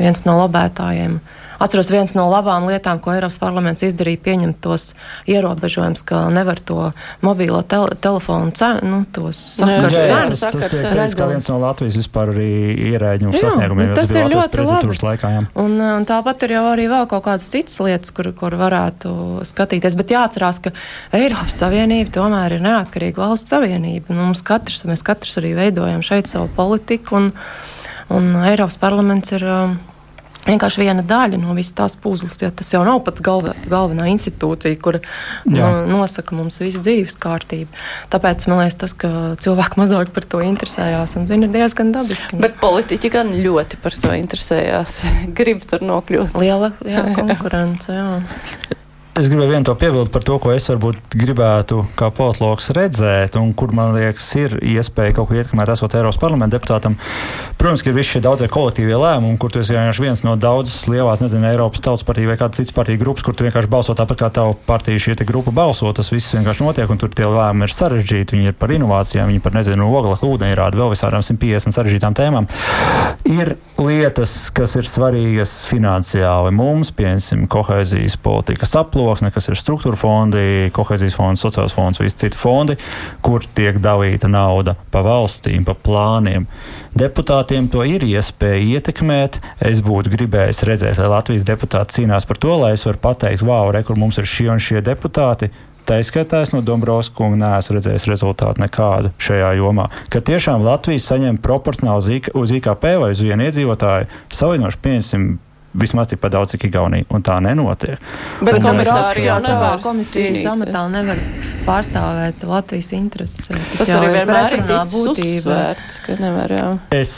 viens no lobētājiem. Uh, Atceros, viens no labām lietām, ko Eiropas parlaments izdarīja, pieņemt tos ierobežojumus, ka nevar to mobilo tele, telefonu cenu, nu, tos sakaru cenas. Tas, tas tiek teikts kā viens no Latvijas vispār arī ierēģņu sasniegumiem. Tas ir ļoti labi. Laikā, jā. un, un tāpat ir jau arī vēl kaut kādas citas lietas, kur, kur varētu skatīties. Bet jāatcerās, ka Eiropas Savienība tomēr ir neatkarīga valsts savienība. Nu, mums katrs, mēs katrs arī veidojam šeit savu politiku. Un, un Eiropas parlaments ir vienkārši viena daļa no visas tās puzles. Ja tas jau nav pats galva, galvenā institūcija, kur no, nosaka mums visu dzīves kārtību. Tāpēc man liekas, tas, ka cilvēki mazāk par to interesējās, un zina, ir diezgan dabiski. Bet politiķi gan ļoti par to interesējās. Grib tur nokļūt. Liela jā, konkurence. Jā. Es gribēju vienu to piebildu par to, ko es varbūt gribētu kā politologs redzēt, un kur man liekas, ir iespēja kaut ko ietekmēt, esot Eiropas parlamenta deputātam. Protams, ka ir visi šie daudzie kolektīvie lēmumi, kur tu esi vienkārši viens no daudzas lielās, nezinu, Eiropas tautas partija vai kādas citas partiju grupas, kur tu vienkārši balso tāpat kā tava partija šī grupa balso. Tas viss vienkārši notiek, un tur tie lēmumi ir sarežģīti. Viņi ir par inovācijām, viņi par, nezinu, ogla, ūdeņrādu, vēl visādām 150 sarežģītām tēmām. Ir lietas, kas ir svarīgas finansiāli mums, piemēram, kohēzijas politikas aploksne kas ir struktūra fondi, kohēzijas fonds, sociālās fonds, visi citi fondi, kur tiek dalīta nauda pa valstīm, pa plāniem. Deputātiem to ir iespēja ietekmēt. Es būtu gribējis redzēt, lai Latvijas deputāti cīnās par to, lai es varu pateikt, wow, re, kur mums ir šie un šie deputāti. Tā izskatā no Dombrovskis kunga neesmu redzējis rezultātu nekādu šajā jomā. Ka tiešām Latvija saņem proporcionāli uz IKP vai uz vienu iedzīvotāju salīdzinoši, pieņemsim, vismaz tikpat daudz, cik Igaunija, un tā nenotiek. Bet komisāri jau savā komisijas amatā nevar pārstāvēt Latvijas intereses. Tas, Tas arī vienmēr ir uzsvērts, ka nevar jau. Es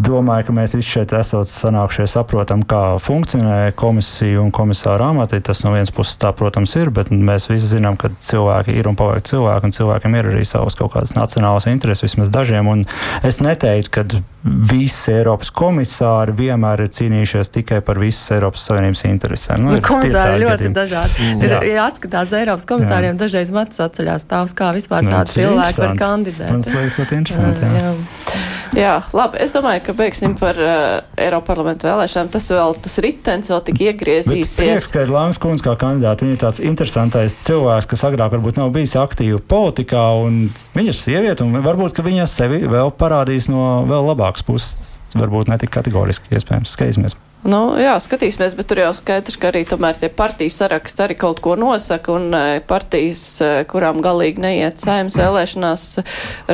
domāju, ka mēs visi šeit esam sanākušie saprotam, kā funkcionē komisija un komisāra amati. Tas no vienas puses tā, protams, ir, bet mēs visi zinām, ka cilvēki ir un paliek cilvēki, un cilvēkiem ir arī savas kaut kādas nacionālas intereses, vismaz dažiem. Un es neteiktu, ka visi Eiropas komisāri vienmēr ir cīnījušies tikai par visas Eiropas Savienības interesēm. Nu, komisāri ir ļoti gadījumi. dažādi. Mm. Ir, ja atskatās Eiropas komisāriem, jā. dažreiz mats atceļās tās, kā vispār nu, tādi cilvēki var kandidēt. Tas liekas ļoti interesanti. Jā. Jā. Jā, labi. Es domāju, ka beigsim par uh, Eiropas parlamentu vēlēšanām. Tas vēl, tas ritens vēl tik iegriezīsies. Prieks, ka ir Lāns Kungs kā kandidāts. Viņa ir tāds interesantais cilvēks, kas agrāk varbūt nav bijis aktīvi politikā, un viņa ir sieviete, un varbūt, ka viņa sevi vēl parādīs no vēl labākas puses, varbūt ne tik kategoriski, iespējams, skaismies. Nu, jā, skatīsimies, bet tur jau skaidrs, ka arī tomēr tie partijas saraksti arī kaut ko nosaka, un e, partijas, e, kurām galīgi neiet saimnes vēlēšanās,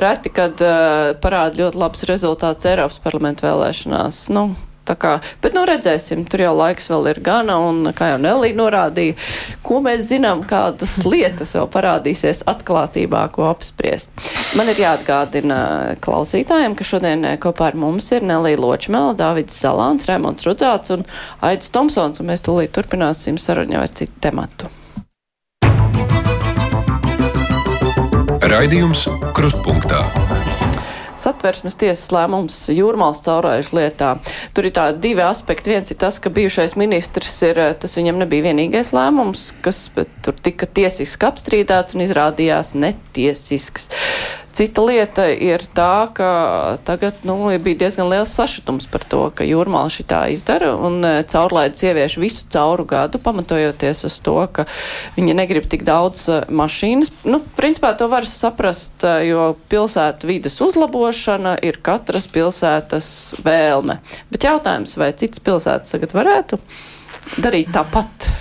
reti, kad uh, parāda ļoti labs rezultāts Eiropas parlamentu vēlēšanās. Nu, Kā, bet, nu, redzēsim, tur jau laiks vēl ir gana, un, kā jau Nelī norādīja, ko mēs zinām, kādas lietas vēl parādīsies atklātībā, ko apspriest. Man ir jāatgādina klausītājiem, ka šodien kopā ar mums ir Nelī Ločmela, Dāvids Zalāns, Rēmons Rudzāts un Aidis Tomsons, un mēs tūlīt turpināsim sarunu ar citu tematu. Raidījums Krustpunktā. Satversmes tiesas lēmums jūrmālas caurājuši lietā. Tur ir tādi divi aspekti. Viens ir tas, ka bijušais ministrs ir, tas viņam nebija vienīgais lēmums, kas tur tika tiesiski apstrīdēts un izrādījās netiesisks. Cita lieta ir tā, ka tagad nu, bija diezgan liels sašutums par to, ka jūrmāla šitā izdara un e, caurlaidas ievieš visu cauru gadu, pamatojoties uz to, ka viņi negrib tik daudz e, mašīnas. Nu, principā to var saprast, e, jo pilsētu vides uzlabošana ir katras pilsētas vēlme. Bet jautājums, vai citas pilsētas tagad varētu darīt tāpat?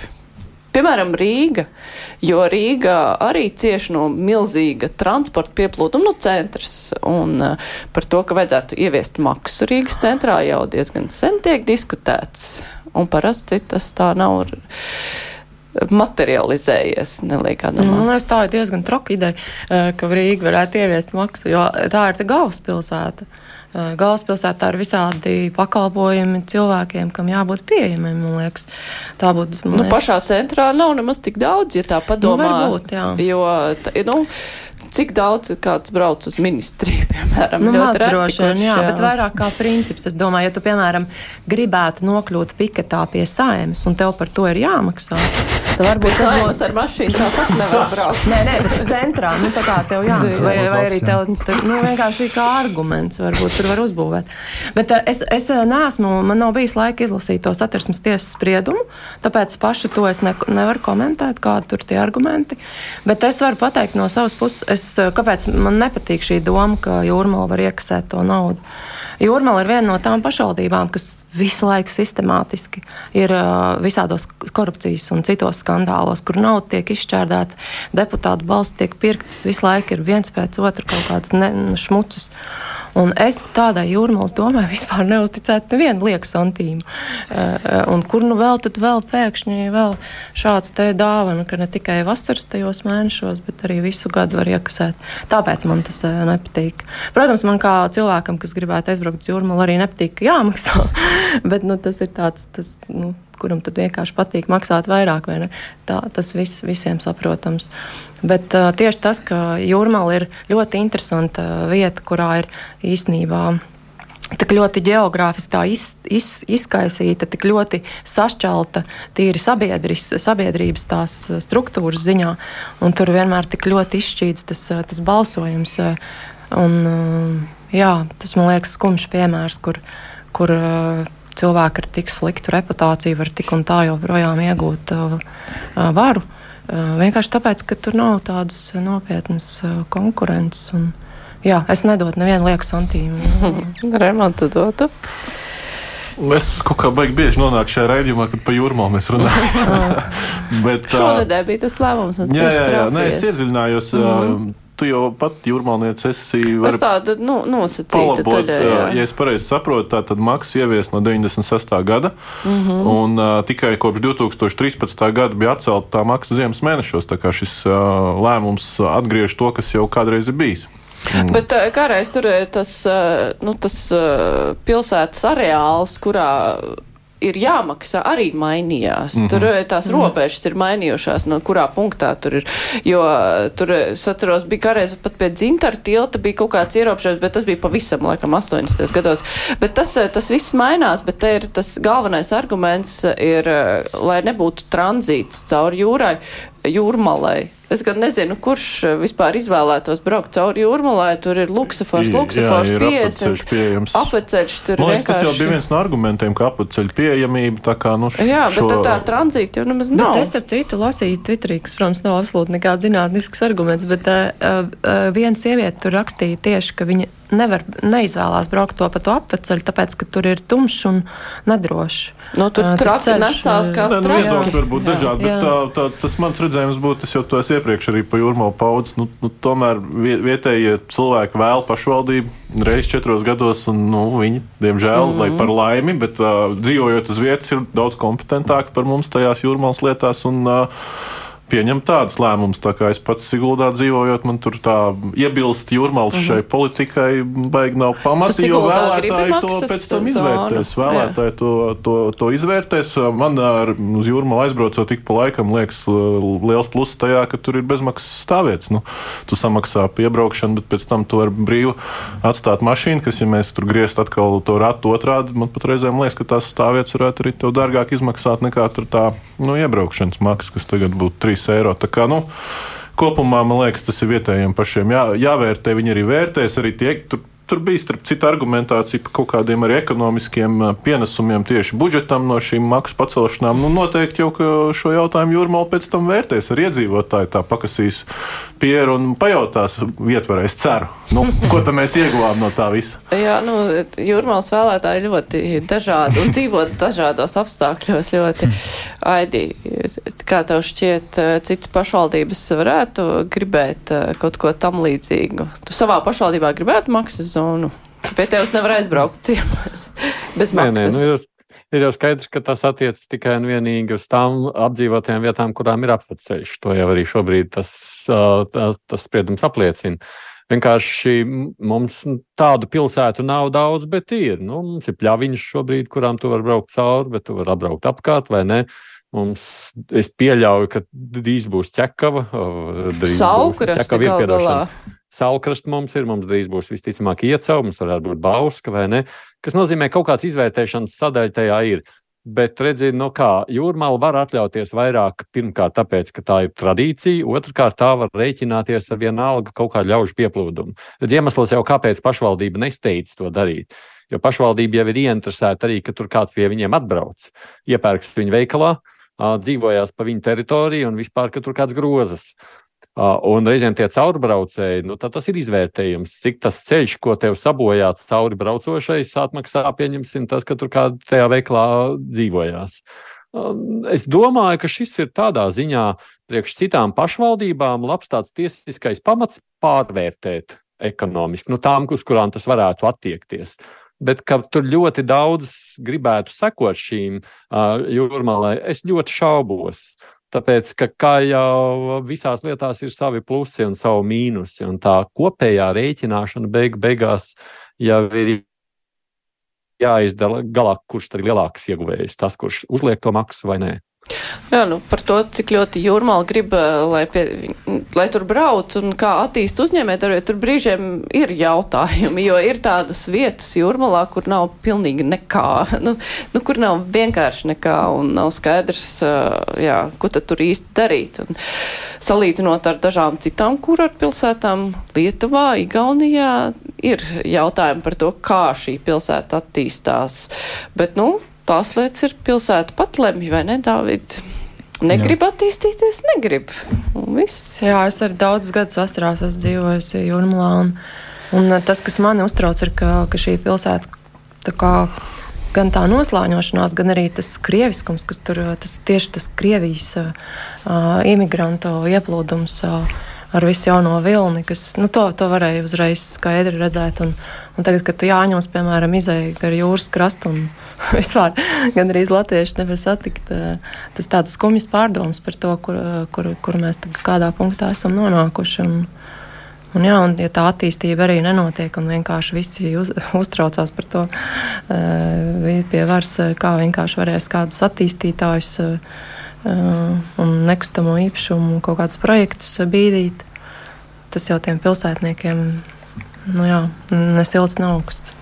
Piemēram, Rīga, jo Rīga arī cieš no milzīga transporta pieplūduma no centrs. Un uh, par to, ka vajadzētu ieviest maksu Rīgas centrā, jau diezgan sen tiek diskutēts. Un parasti tas tā nav materializējies. Neliekā, nu, tā ir diezgan traka ideja, eh, ka Rīga varētu ieviest maksu, jo tā ir galvaspilsēta. Galvaspilsētā ir visādi pakalpojumi cilvēkiem, kam jābūt pieejamiem. Liekas, tā būtu. Nu, liekas... pašā centrā nav nemaz tik daudz, ja tā padomā. Nu, varbūt, jā. jo, tā, nu, Cik daudz kāds brauc uz ministriju, piemēram? Nu, maz droši vien, jā, jā, bet vairāk kā princips. Es domāju, ja tu, piemēram, gribētu nokļūt piketā pie saimes un tev par to ir jāmaksā, varbūt Saimos ar mašīnu tāpat nevar braukt. Nē, nē, centrā, nu tā kā tev jā, vai, vai arī tev, nu, vienkārši kā arguments, varbūt tur var uzbūvēt. Bet uh, es, es uh, neesmu, man nav bijis laika izlasīt to satversmes tiesas spriedumu, tāpēc pašu to es ne, nevaru komentēt, kādi tur tie argumenti. Bet es varu pateikt no savas puses, es, uh, kāpēc man nepatīk šī doma, ka jūrmala var iekasēt to naudu. Jūrmala ir viena no tām pašvaldībām, kas visu laiku sistemātiski ir visādos korupcijas un citos skandālos, kur nauda tiek izšķērdēta, deputātu balsts tiek pirktas, visu laiku ir viens pēc otra kaut kāds nu, šmucis. Un es tādai jūrmālas domai vispār neuzticētu nevienu lieku santīmu. Uh, un kur nu vēl tad vēl pēkšņi vēl šāds te dāvana, ka ne tikai vasaras tajos mēnešos, bet arī visu gadu var iekasēt. Tāpēc man tas uh, nepatīk. Protams, man kā cilvēkam, kas gribētu aizbraukt uz jūrmālu, arī nepatīk, jāmaksā. bet nu, tas ir tāds, tas, nu, kuram tad vienkārši patīk maksāt vairāk. Tā, tas viss visiem saprotams. Bet uh, tieši tas, ka jūrmāla ir ļoti interesanta vieta, kurā ir īstenībā. Tik ļoti geogrāfiski iz, iz, izkaisīta, tik ļoti sašķelta, tīri sabiedrības tās struktūras ziņā, un tur vienmēr tik ļoti izšķīts tas, tas balsojums. Un, jā, tas man liekas skumjš piemērs, kur, kur cilvēki ar tik sliktu reputāciju var tik un tā joprojām iegūt uh, varu. Uh, vienkārši tāpēc, ka tur nav tādas nopietnas uh, konkurences. Un, jā, es nedotu nevienu lieku santīmu. Remontu dotu. Es kaut kā baigi bieži nonāku šajā raidījumā, kad par jūrmā mēs runājam. Bet, Šonadēļ bija tas lēmums. Jā, jā, jā. Nē, es iedziļinājos. Mm -hmm tu jau pat jūrmālniece esi. Es tādu nu, nosacītu. Palabot, taļā, jā. ja es pareizi saprotu, tā tad maksa ievies no 96. gada, mm -hmm. un uh, tikai kopš 2013. gada bija atcelta tā maksa ziemas mēnešos. Tā kā šis uh, lēmums atgriež to, kas jau kādreiz ir bijis. Mm. Bet kādreiz tur tas, nu, tas pilsētas areāls, kurā ir jāmaksā, arī mainījās. Mm -hmm. Tur tās robežas ir mainījušās, no kurā punktā tur ir. Jo tur, es atceros, bija kādreiz pat pie dzintara tilta bija kaut kāds ierobežojums, bet tas bija pavisam, laikam, 80. gados. Bet tas, tas viss mainās, bet te ir tas galvenais arguments, ir, lai nebūtu tranzīts cauri jūrai, jūrmalai. Es gan nezinu, kurš vispār izvēlētos braukt cauri jūrmalai. Tur ir luksafors, luksafors, pieejams. Apveceļš tur Man liekas, vienkārši. tas jau bija viens no argumentiem, ka apveceļu pieejamība tā kā, nu, Jā, bet šo... tā tranzīta jau nemaz nav. Bet es starp citu lasīju Twitterī, kas, protams, nav absolūti nekāds zinātnisks arguments, bet uh, uh, viena sieviete tur rakstīja tieši, ka viņa nevar, neizvēlās braukt to pa to apveceļu, tāpēc, ka tur ir tumšs un nedrošs. Nu, tur Uh, ceļš, nesās kā Nē, nu, viedokļi var būt dažādi, bet tā, tā, tas mans redzējums būtu, es jau to esmu iepriekš arī pa jūrmālu paudzes. Nu, nu, tomēr vie- vietējie cilvēki vēl pašvaldību reizes četros gados, un nu, viņi, diemžēl, mm -hmm. lai par laimi, bet uh, dzīvojot uz vietas, ir daudz kompetentāki par mums tajās jūrmālas lietās. Un, uh, Pieņem tādas lēmumus, tā kā es pats Siguldā dzīvojot, man tur tā iebilst jūrmālas mm -hmm. šai politikai, baigi nav pamata, jo vēlētāji to maksas pēc tam zonu? izvērtēs. Vēlētāji to, to, to izvērtēs. Man ar, uz jūrmālu aizbraucot ik pa laikam, liekas, liels pluss tajā, ka tur ir bezmaksas stāvvietas. Nu, tu samaksā piebraukšanu, bet pēc tam tu vari brīvi atstāt mašīnu, kas, ja mēs tur griezt atkal to ratu otrādi, man pat reizēm liekas, ka tās stāvvietas varētu arī tev dārgāk izmaksāt nekā tur tā nu, iebraukšanas maksa, kas tagad būtu 3 eiro. Tā kā, nu, kopumā man liekas, tas ir vietējiem pašiem jā, jāvērtē. Viņi arī vērtēs, arī tie, tur, tur bija starp citu argumentācija par kaut kādiem arī ekonomiskiem pienesumiem tieši budžetam no šīm maksu pacelšanām. Nu, noteikti jau šo jautājumu jūrmāla pēc tam vērtēs ar iedzīvotāju, tā pakasīs pieru un pajautās vietvarē. Es ceru, nu, ko tad mēs ieguvām no tā visa. Jā, nu, jūrmālas vēlētāji ļoti dažādi un dzīvo dažādos apstākļos ļoti. Aidi, kā tev šķiet, citas pašvaldības varētu gribēt eh, kaut ko tam līdzīgu? Tu savā pašvaldībā gribētu maksas zonu? Pie tevis nevar aizbraukt ciemos bez Nē, nē, maksas. nu, jūs, ir jau skaidrs, ka tas attiecas tikai un vienīgi uz tām apdzīvotajām vietām, kurām ir apceļš. To jau arī šobrīd tas, tas, tas spriedums apliecina. Vienkārši mums tādu pilsētu nav daudz, bet ir. Nu, mums ir pļaviņas šobrīd, kurām tu vari braukt cauri, bet tu vari apbraukt apkārt vai ne. Mums, es pieļauju, ka drīz būs ķekava. ķekava ir galā. Saulkrasts mums ir, mums drīz būs visticamāk iecau, mums varētu būt bauska vai ne. Kas nozīmē, ka kaut kāds izvērtēšanas sadaļa tajā ir. Bet, redziet, no kā jūrmāla var atļauties vairāk, pirmkārt, tāpēc, ka tā ir tradīcija, otrkārt, tā var rēķināties ar vienalga kaut kādu ļaužu pieplūdumu. Redz, iemesls jau, kāpēc pašvaldība nesteidz to darīt. Jo pašvaldība jau ir ieinteresēta arī, ka tur kāds pie viņiem atbrauc, iepērks viņu veikalā, dzīvojās pa viņu teritoriju un vispār, ka tur kāds grozas. Un reizēm tie caurbraucēji, nu, tas ir izvērtējums, cik tas ceļš, ko tev sabojāts cauri braucošais, atmaksā pieņemsim tas, ka tur kādā tajā veiklā dzīvojās. Es domāju, ka šis ir tādā ziņā priekš citām pašvaldībām labs tāds tiesiskais pamats pārvērtēt ekonomiski, nu tām, uz kurām tas varētu attiekties. Bet tur ļoti daudz gribētu sekot šīm uh, jūrmālē, es ļoti šaubos. Tāpēc, ka kā jau visās lietās ir savi plusi un savi mīnusi, un tā kopējā rēķināšana beig beigās jau ir jāizdala galā, kurš tad ir lielāks ieguvējs, tas, kurš uzliek to maksu vai nē. Jā, nu par to, cik ļoti jūrmāla grib, eh, lai, pie, lai tur brauc un kā attīst uzņēmējdarbību, tur brīžiem ir jautājumi, jo ir tādas vietas jūrmalā, kur nav pilnīgi nekā, nu, nu kur nav vienkārši nekā un nav skaidrs, eh, jā, ko tad tur īsti darīt. Un salīdzinot ar dažām citām kurortpilsētām, Lietuvā, Igaunijā, ir jautājumi par to, kā šī pilsēta attīstās. Bet, nu, tās lietas ir pilsēta pat lemj, vai ne, Dāvid? Negrib Jā. attīstīties, negrib. Un viss. Jā, es arī daudzus gadus astrās esmu dzīvojusi Jurmalā. Un, un tas, kas mani uztrauc, ir, ka, ka šī pilsēta tā kā, gan tā noslāņošanās, gan arī tas krieviskums, kas tur tas, tieši tas Krievijas uh, imigrantu ieplūdums. Uh, ar visu jauno vilni, kas nu, to, to varēja uzreiz skaidri redzēt. Un, un tagad, kad tu jāņems, piemēram, izēja gar jūras krastu un vispār gandrīz latvieši nevar satikt, tas tāds skumjas pārdoms par to, kur, kur, kur mēs kādā punktā esam nonākuši. Un, Un, jā, un, ja tā attīstība arī nenotiek, un vienkārši visi uz, uztraucās par to, uh, pie varas, kā vienkārši varēs kādus attīstītājus uh, un nekustamo īpašumu kaut kādus projektus bīdīt, tas jau tiem pilsētniekiem nu jā, nesilts nav augsts.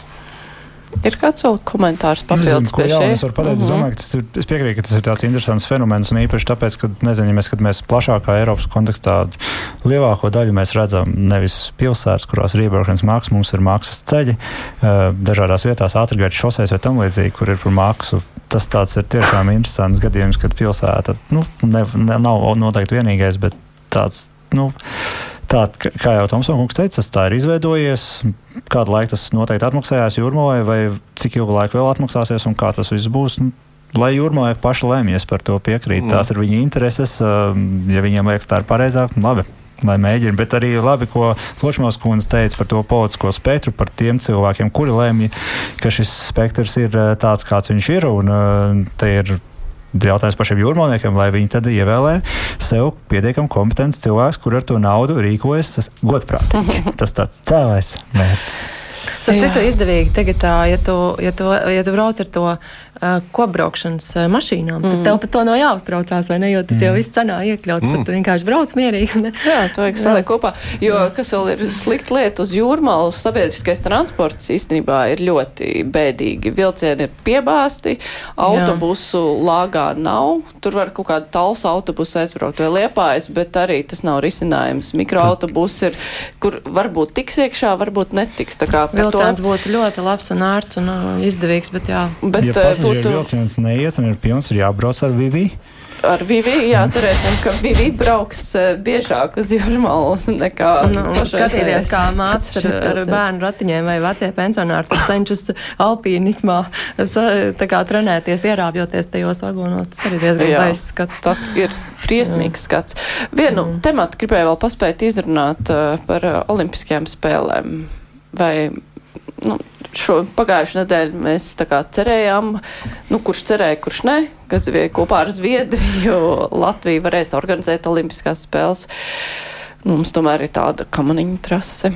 Ir kāds vēl komentārs papildus pie šī? Es pateikt, es domāju, ka tas ir, es piekrītu, ka tas ir tāds interesants fenomens, un īpaši tāpēc, ka, nezinu, ja mēs, kad mēs plašākā Eiropas kontekstā lielāko daļu mēs redzam nevis pilsētas, kurās ir iebraukšanas mākslas, mums ir mākslas ceļi, dažādās vietās ātrgaitas šoseis vai tam līdzīgi, kur ir par mākslu. Tas tāds ir tiešām interesants gadījums, kad pilsēta, nu, ne, ne, nav noteikti vienīgais, bet tāds, nu, Tā, kā jau Tomsons teica, tas ir izveidojies. Kādu laiku tas noteikti atmaksājās jūrmalai, vai cik ilgu laiku vēl atmaksāsies un kā tas viss būs. Nu, lai jūrmalai paši lemjas par to piekrīt. Mm. Tās ir viņa intereses. Um, ja viņiem liekas, tā ir pareizāk, labi. Lai mēģina, bet arī labi, ko Ločmāns kundze teica par to politisko spektru, par tiem cilvēkiem, kuri lemj, ka šis spektrs ir uh, tāds, kāds viņš ir. Un, uh, jautājums pašiem jūrmāniekiem, lai viņi tad ievēlē sev pietiekami kompetents cilvēks, kur ar to naudu rīkojas godprātīgi. Tas tāds cēlais mērķis. Starp citu, izdevīgi tagad, tā, ja, tu, ja, tu, ja tu brauc ar to kopbraukšanas uh, mašīnām, mm. tad tev par to nav jāuztraucās, vai ne? Jo tas mm. jau viss cenā iekļauts, mm. tad tu vienkārši brauc mierīgi. Ne? Jā, to vajag salikt kopā. Jo, kas vēl ir slikta lieta uz jūrmālu, sabiedriskais transports īstenībā ir ļoti bēdīgi. Vilcieni ir piebāsti, autobusu Jā. lāgā nav. Tur var kaut kādu talsu autobusu aizbraukt vai liepājas, bet arī tas nav risinājums. Mikroautobus ir, kur varbūt tiks iekšā, varbūt netiks. Vilciens to... būtu ļoti labs un ērts un uh, izdevīgs, bet jā. Bet, ja būtu... vilciens neiet un ir pilns, ir jābrauc ar Vivi. Ar Vivi jāatcerēsim, ka Vivi brauks uh, biežāk uz Jurmalu nekā nu, skatīties, kā mācas ar, bērnu ratiņiem vai vecie pensionāri, tad cenšas alpīnismā tā kā trenēties, ierāpjoties tajos vagonos. Tas arī diezgan baiss skats. Tas ir briesmīgs skats. Vienu mm. tematu gribēju vēl paspēt izrunāt uh, par uh, olimpiskajām spēlēm vai nu, šo pagājušo nedēļu mēs cerējām, nu, kurš cerēja, kurš ne, kas bija kopā ar Zviedriju, Latviju varēs organizēt Olimpiskās spēles. Mums tomēr ir tāda kamaniņa trase.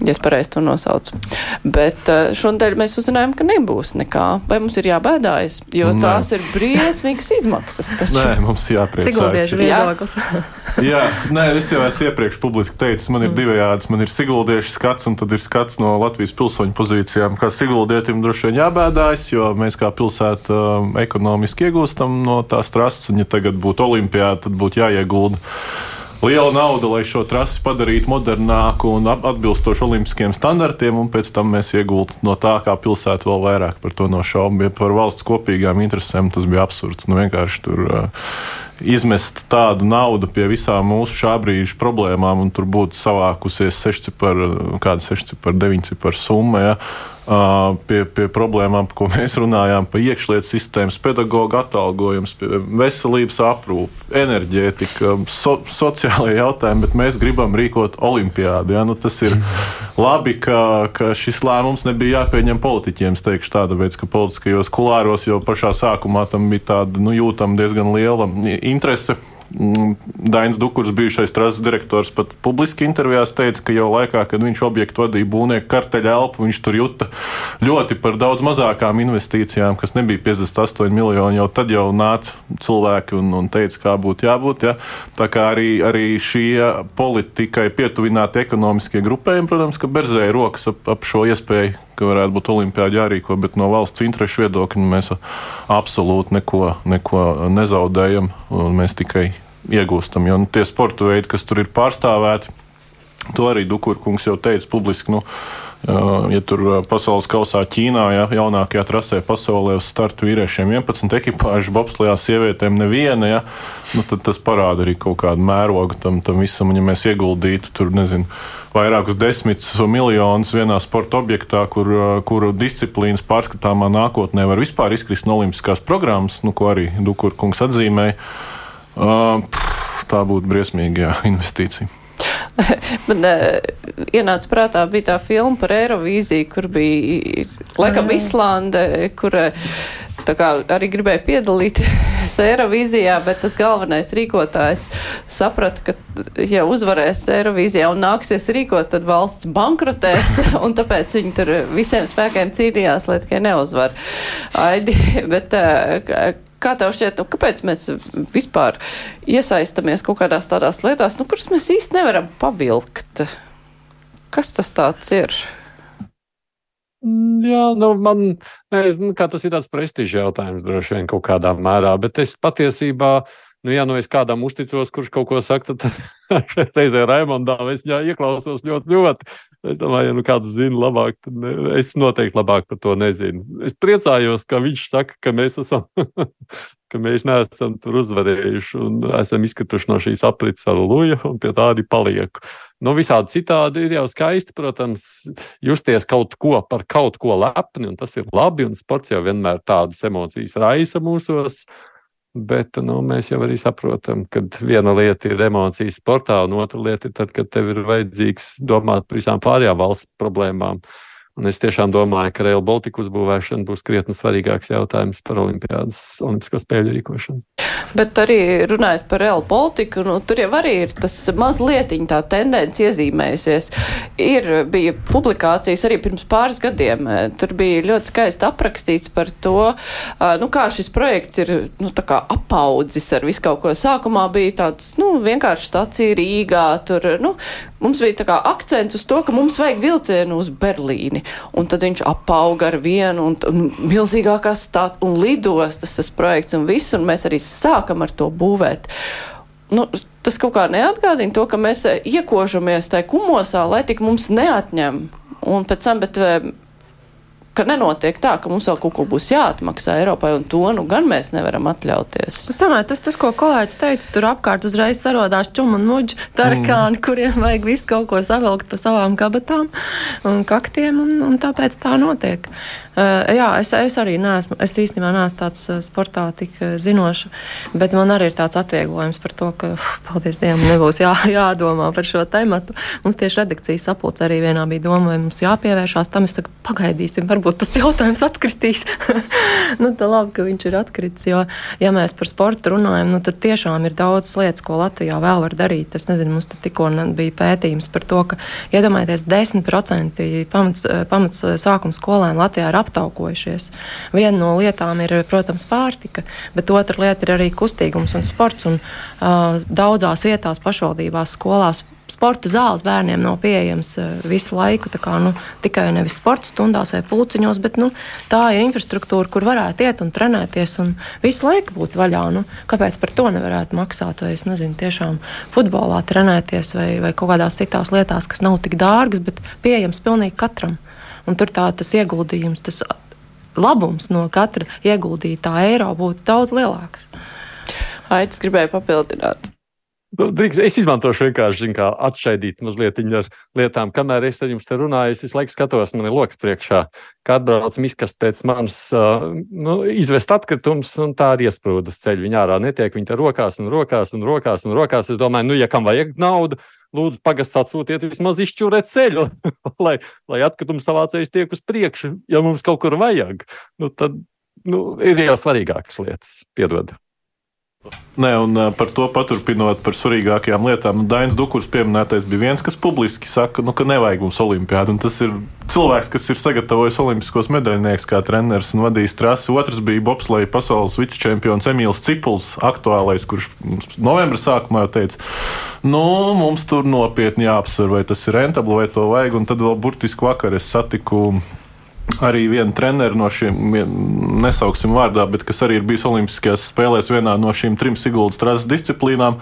Ja es pareizi to nosaucu. Bet uh, šonadēļ mēs uzzinājām, ka nebūs nekā. Vai mums ir jābēdājas? Jo Nē. tās ir briesmīgas izmaksas. Taču. Nē, mums jāpriecājas. Viedoklis. Jā, nē, es jau esmu iepriekš publiski teicis, man ir mm. divējādas. Man ir siguldiešu skats, un tad ir skats no Latvijas pilsoņu pozīcijām. Kā siguldietim droši vien jābēdājas, jo mēs kā pilsēta um, ekonomiski iegūstam no tās trases, un ja tagad būtu olimpiāda, tad būtu jāiegulda liela nauda, lai šo trasi padarītu modernāku un atbilstošu olimpiskiem standartiem, un pēc tam mēs iegūtu no tā, kā pilsēta vēl vairāk par to no šaubu. Ja par valsts kopīgām interesēm tas bija absurds. Nu, vienkārši tur uh, izmest tādu naudu pie visām mūsu šā brīža problēmām, un tur būtu savākusies sešcipara, kāda sešcipara, deviņcipara summa. Ja? Pie, pie problēmām, ko mēs runājām, pa iekšlietu sistēmas, pedagoģa atalgojums, veselības aprūpe, enerģētika, so, sociālajie jautājumi, bet mēs gribam rīkot olimpiādu. Ja? Nu, tas ir labi, ka, ka šis lēmums nebija jāpieņem politiķiem. Es teikšu tāda veids, ka politiskajos kulāros jau pašā sākumā tam bija tāda nu, jūtama diezgan liela interese Dainis Dukurs, bijušais trases direktors, pat publiski intervijās teica, ka jau laikā, kad viņš objektu vadīja būvnieku karteļa elpu, viņš tur juta ļoti par daudz mazākām investīcijām, kas nebija 58 miljoni. Jau tad jau nāca cilvēki un, un teica, kā būtu jābūt. Ja? Tā kā arī, arī šie politikai pietuvināti ekonomiskie grupējumi, protams, ka berzēja rokas ap, ap šo iespēju ka varētu būt olimpiāda jārīko, bet no valsts interešu viedokļa mēs absolūti neko, neko nezaudējam. Mēs tikai iegūstam. Jo nu, tie sporta veidi, kas tur ir pārstāvēti, to arī Dukurkungs jau teica publiski. Nu, Ja tur pasaules kausā Ķīnā, ja jaunākajā trasē pasaulē uz startu vīriešiem 11 ekipāžu, bobslijā sievietēm neviena, ja, nu, tad tas parāda arī kaut kādu mērogu tam, tam visam. Ja mēs ieguldītu tur, nezinu, vairākus desmitus miljonus vienā sporta objektā, kur, kuru disciplīnas pārskatāmā nākotnē var vispār izkrist no Olimpiskās programmas, nu, ko arī Dukurkungs atzīmēja. Uh, tā būtu briesmīga investīcija. Man ienāca prātā bija tā filma par Eirovīziju, kur bija laikam Islande, kur arī gribēja piedalīties Eirovīzijā, bet tas galvenais rīkotājs saprata, ka ja uzvarēs Eirovīzijā un nāksies rīkot, tad valsts bankrotēs, un tāpēc viņi tur visiem spēkiem cīnījās, lai tikai neuzvar. Aidi, bet, Kā tev šķiet, nu, kāpēc mēs vispār iesaistamies kaut kādās tādās lietās, nu, kuras mēs īsti nevaram pavilkt? Kas tas tāds ir? Mm, jā, nu, man nezinu, kā tas ir tāds prestižs jautājums droši vien kaut kādā mērā, bet es patiesībā Nu, ja nu es kādam uzticos, kurš kaut ko saka, tad reizē Raimondā es jā, ieklausos ļoti, ļoti. Es domāju, ja nu kāds zina labāk, tad ne, es noteikti labāk par to nezinu. Es priecājos, ka viņš saka, ka mēs esam, ka mēs neesam tur uzvarējuši un esam izkrituši no šīs aprits ar luju un pie tādi palieku. Nu, visādi citādi ir jau skaisti, protams, justies kaut ko par kaut ko lepni, un tas ir labi, un sports jau vienmēr tādas emocijas raisa mūsos. Bet nu, mēs jau arī saprotam, ka viena lieta ir emocijas sportā, un otra lieta ir tad, kad tev ir vajadzīgs domāt par visām pārējām valsts problēmām. Un es tiešām domāju, ka Rail Baltica uzbūvēšana būs krietni svarīgāks jautājums par Olimpiādas, Olimpisko spēļu rīkošanu. Bet arī runājot par Rail Baltica, nu, tur jau arī ir tas mazliet tā tendence iezīmējusies. Ir, bija publikācijas arī pirms pāris gadiem. Tur bija ļoti skaisti aprakstīts par to, nu, kā šis projekts ir nu, apaudzis ar visu kaut ko. Sākumā bija tāds nu, vienkārši stacija Rīgā. Tur, nu, mums bija akcents uz to, ka mums vajag vilcienu uz Berlīni un tad viņš apauga ar vienu un, un milzīgākā stāta un lidostas tas projekts un viss, un mēs arī sākam ar to būvēt. Nu, tas kaut kā neatgādina to, ka mēs iekožamies tajā kumosā, lai tik mums neatņem. Un pēc tam, bet ka nenotiek tā, ka mums vēl kaut ko būs jāatmaksā Eiropai, un to nu gan mēs nevaram atļauties. Es domāju, tas, tas, ko kolēģis teica, tur apkārt uzreiz sarodās čuma un muģi tarakāni, mm. kuriem vajag visu kaut ko savilkt pa savām kabatām un kaktiem, un, un tāpēc tā notiek. Uh, jā, es, es arī neesmu, es īstenībā neesmu tāds uh, sportā tik uh, zinošs, bet man arī ir tāds atvieglojums par to, ka, uf, paldies Dievam, nebūs jā, jādomā par šo tematu. Mums tieši redakcijas sapulce arī vienā bija doma, vai mums jāpievēršās tam, es saku, pagaidīsim, varbūt varbūt tas jautājums atkritīs. nu, tā labi, ka viņš ir atkritis, jo, ja mēs par sportu runājam, nu, tad tiešām ir daudz lietas, ko Latvijā vēl var darīt. Es nezinu, mums tikko bija pētījums par to, ka iedomājieties, 10% pamats, pamats sākuma skolēni Latvijā ir aptaukojušies. Viena no lietām ir, protams, pārtika, bet otra lieta ir arī kustīgums un sports. Un, uh, daudzās vietās, pašvaldībās, skolās sporta zāles bērniem nav pieejams visu laiku. Kā, nu, tikai nevis sporta stundās vai pulciņos, bet nu, tā ir infrastruktūra, kur varētu iet un trenēties un visu laiku būt vaļā. Nu, kāpēc par to nevarētu maksāt? Vai es nezinu, tiešām futbolā trenēties vai, vai kaut kādās citās lietās, kas nav tik dārgas, bet pieejams pilnīgi katram. Un tur tā tas ieguldījums, tas labums no katra ieguldītā eiro būtu daudz lielāks. Aits gribēja papildināt. Nu, es izmantošu vienkārši kā atšķaidīt mazliet ar lietām. Kamēr es ar jums te runāju, es visu laiku skatos, man ir lokus priekšā, kā atbrauc miskas pēc manas nu, izvest atkritumus, un tā arī iesprūdas ceļu. Viņa ārā netiek, viņa te rokās un rokās un rokās un rokās. Es domāju, nu, ja kam vajag naudu, lūdzu, pagastāt sūtiet vismaz izšķūrēt ceļu, lai, lai atkritumu savācējs tiek uz priekšu, ja mums kaut kur vajag. Nu, tad nu, ir jau svarīgākas lietas. Piedod. Nē, un par to paturpinot par svarīgākajām lietām. Dainis Dukurs pieminētais bija viens, kas publiski saka, nu, ka nevajag mums olimpiādu. Tas ir cilvēks, kas ir sagatavojis olimpiskos medaļnieks kā treneris un vadījis trasi. Otrs bija bobsleja pasaules vicečempions Emīls Cipuls, aktuālais, kurš novembra sākumā jau teica, nu, mums tur nopietni jāapsver, vai tas ir rentabli, vai to vajag. Un tad vēl burtiski vakar es satiku arī vienu treneru no šiem, nesauksim vārdā, bet kas arī ir bijis Olimpiskajās spēlēs vienā no šīm trim Siguldas trases disciplīnām.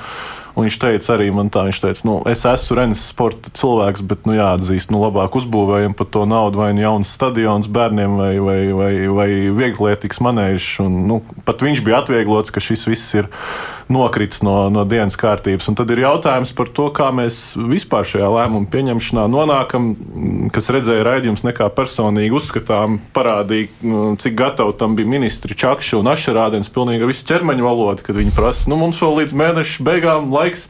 Un viņš teica arī man tā, viņš teica, nu, es esmu Renes sporta cilvēks, bet, nu, jāatzīst, nu, labāk uzbūvējam par to naudu vai nu jauns stadions bērniem vai, vai, vai, vai vieglietīgs manēžs. Un, nu, pat viņš bija atvieglots, ka šis viss ir nokritis no, no dienas kārtības. Un tad ir jautājums par to, kā mēs vispār šajā lēmumu pieņemšanā nonākam, kas redzēja raidījums nekā personīgi uzskatām, parādīja, nu, cik gatavi tam bija ministri Čakša un Ašerādens pilnīgi visu ķermeņa valodu, kad viņi prasa, nu, mums vēl līdz mēneša beigām laiks.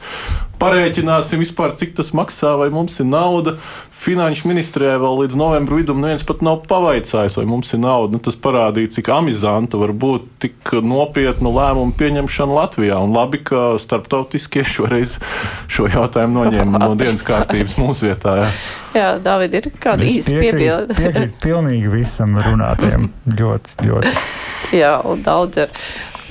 Parēķināsim vispār, cik tas maksā, vai mums ir nauda. Finanšu ministrijai vēl līdz novembra vidum neviens pat nav pavaicājis, vai mums ir nauda. Nu, tas parādīja, cik amizanta var būt tik nopietnu lēmumu pieņemšana Latvijā. Un labi, ka starptautiskie šoreiz šo jautājumu noņēma no dienas kārtības mūsu vietā. Jā, jā Dāvid, ir kāda īsta piebilde? Piekrīt pilnīgi visam runātājiem. ļoti, ļoti. Jā, un daudz ir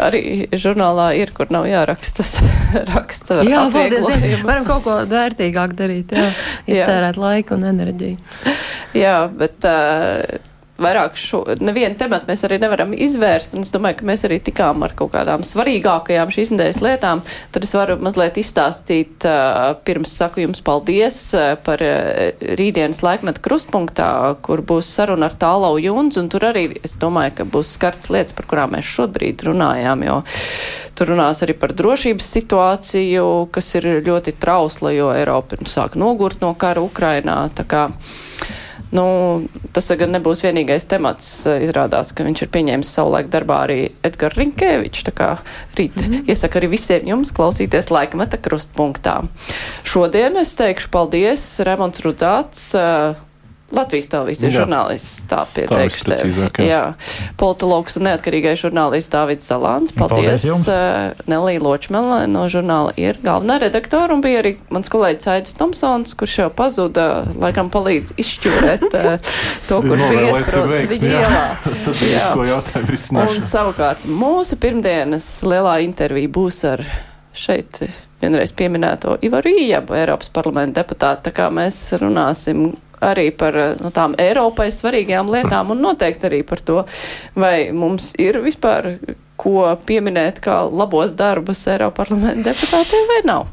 arī žurnālā ir, kur nav jārakstas raksts jā, paldies, varam kaut ko vērtīgāk darīt, jā, iztērēt jā. laiku un enerģiju. Jā, bet uh, vairāk šo, nevienu tematu mēs arī nevaram izvērst, un es domāju, ka mēs arī tikām ar kaut kādām svarīgākajām šīs nedēļas lietām. Tad es varu mazliet izstāstīt, pirms saku jums paldies par rītdienas laikmetu krustpunktā, kur būs saruna ar Tālau Junz, un tur arī es domāju, ka būs skarts lietas, par kurām mēs šobrīd runājām, jo tur runās arī par drošības situāciju, kas ir ļoti trausla, jo Eiropa sāk nogurt no kara Ukrainā. Tā kā, Nu, tas gan nebūs vienīgais temats. Izrādās, ka viņš ir pieņēmis savulaik darbā arī Edgars Rinkēvičs. Tā kā rīt mm -hmm. iesaka arī visiem jums klausīties laikmeta krustpunktā. Šodien es teikšu paldies Remonds Rudzāts. Uh, Latvijas televīzijas žurnālists tā pieteikšu tevi. Jā. Politologs un neatkarīgais žurnālists Dāvids Zalāns. Paldies. Paldies uh, Nelī Ločmela no žurnāla ir galvenā redaktora un bija arī mans kolēģis Aidis Tomsons, kurš jau pazuda, laikam palīdz izšķūrēt uh, to, kur bija iesprots viņa ielā. Sabiedrisko jautājumu risināšanu. Un savukārt mūsu pirmdienas lielā intervija būs ar šeit vienreiz pieminēto Ivaru Ījabu, Eiropas parlamenta deputātu. Tā kā mēs runāsim arī par nu, tām Eiropai svarīgajām lietām un noteikti arī par to, vai mums ir vispār ko pieminēt kā labos darbus Eiropa parlamenta deputātiem vai nav.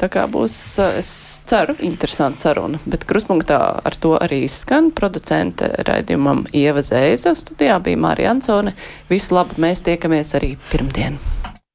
Tā kā būs, es ceru, interesanta saruna. Bet kruspunktā ar to arī izskan producente raidījumam Ieva Zēza. Studijā bija Mārija Ansone. Visu labu, mēs tiekamies arī pirmdien.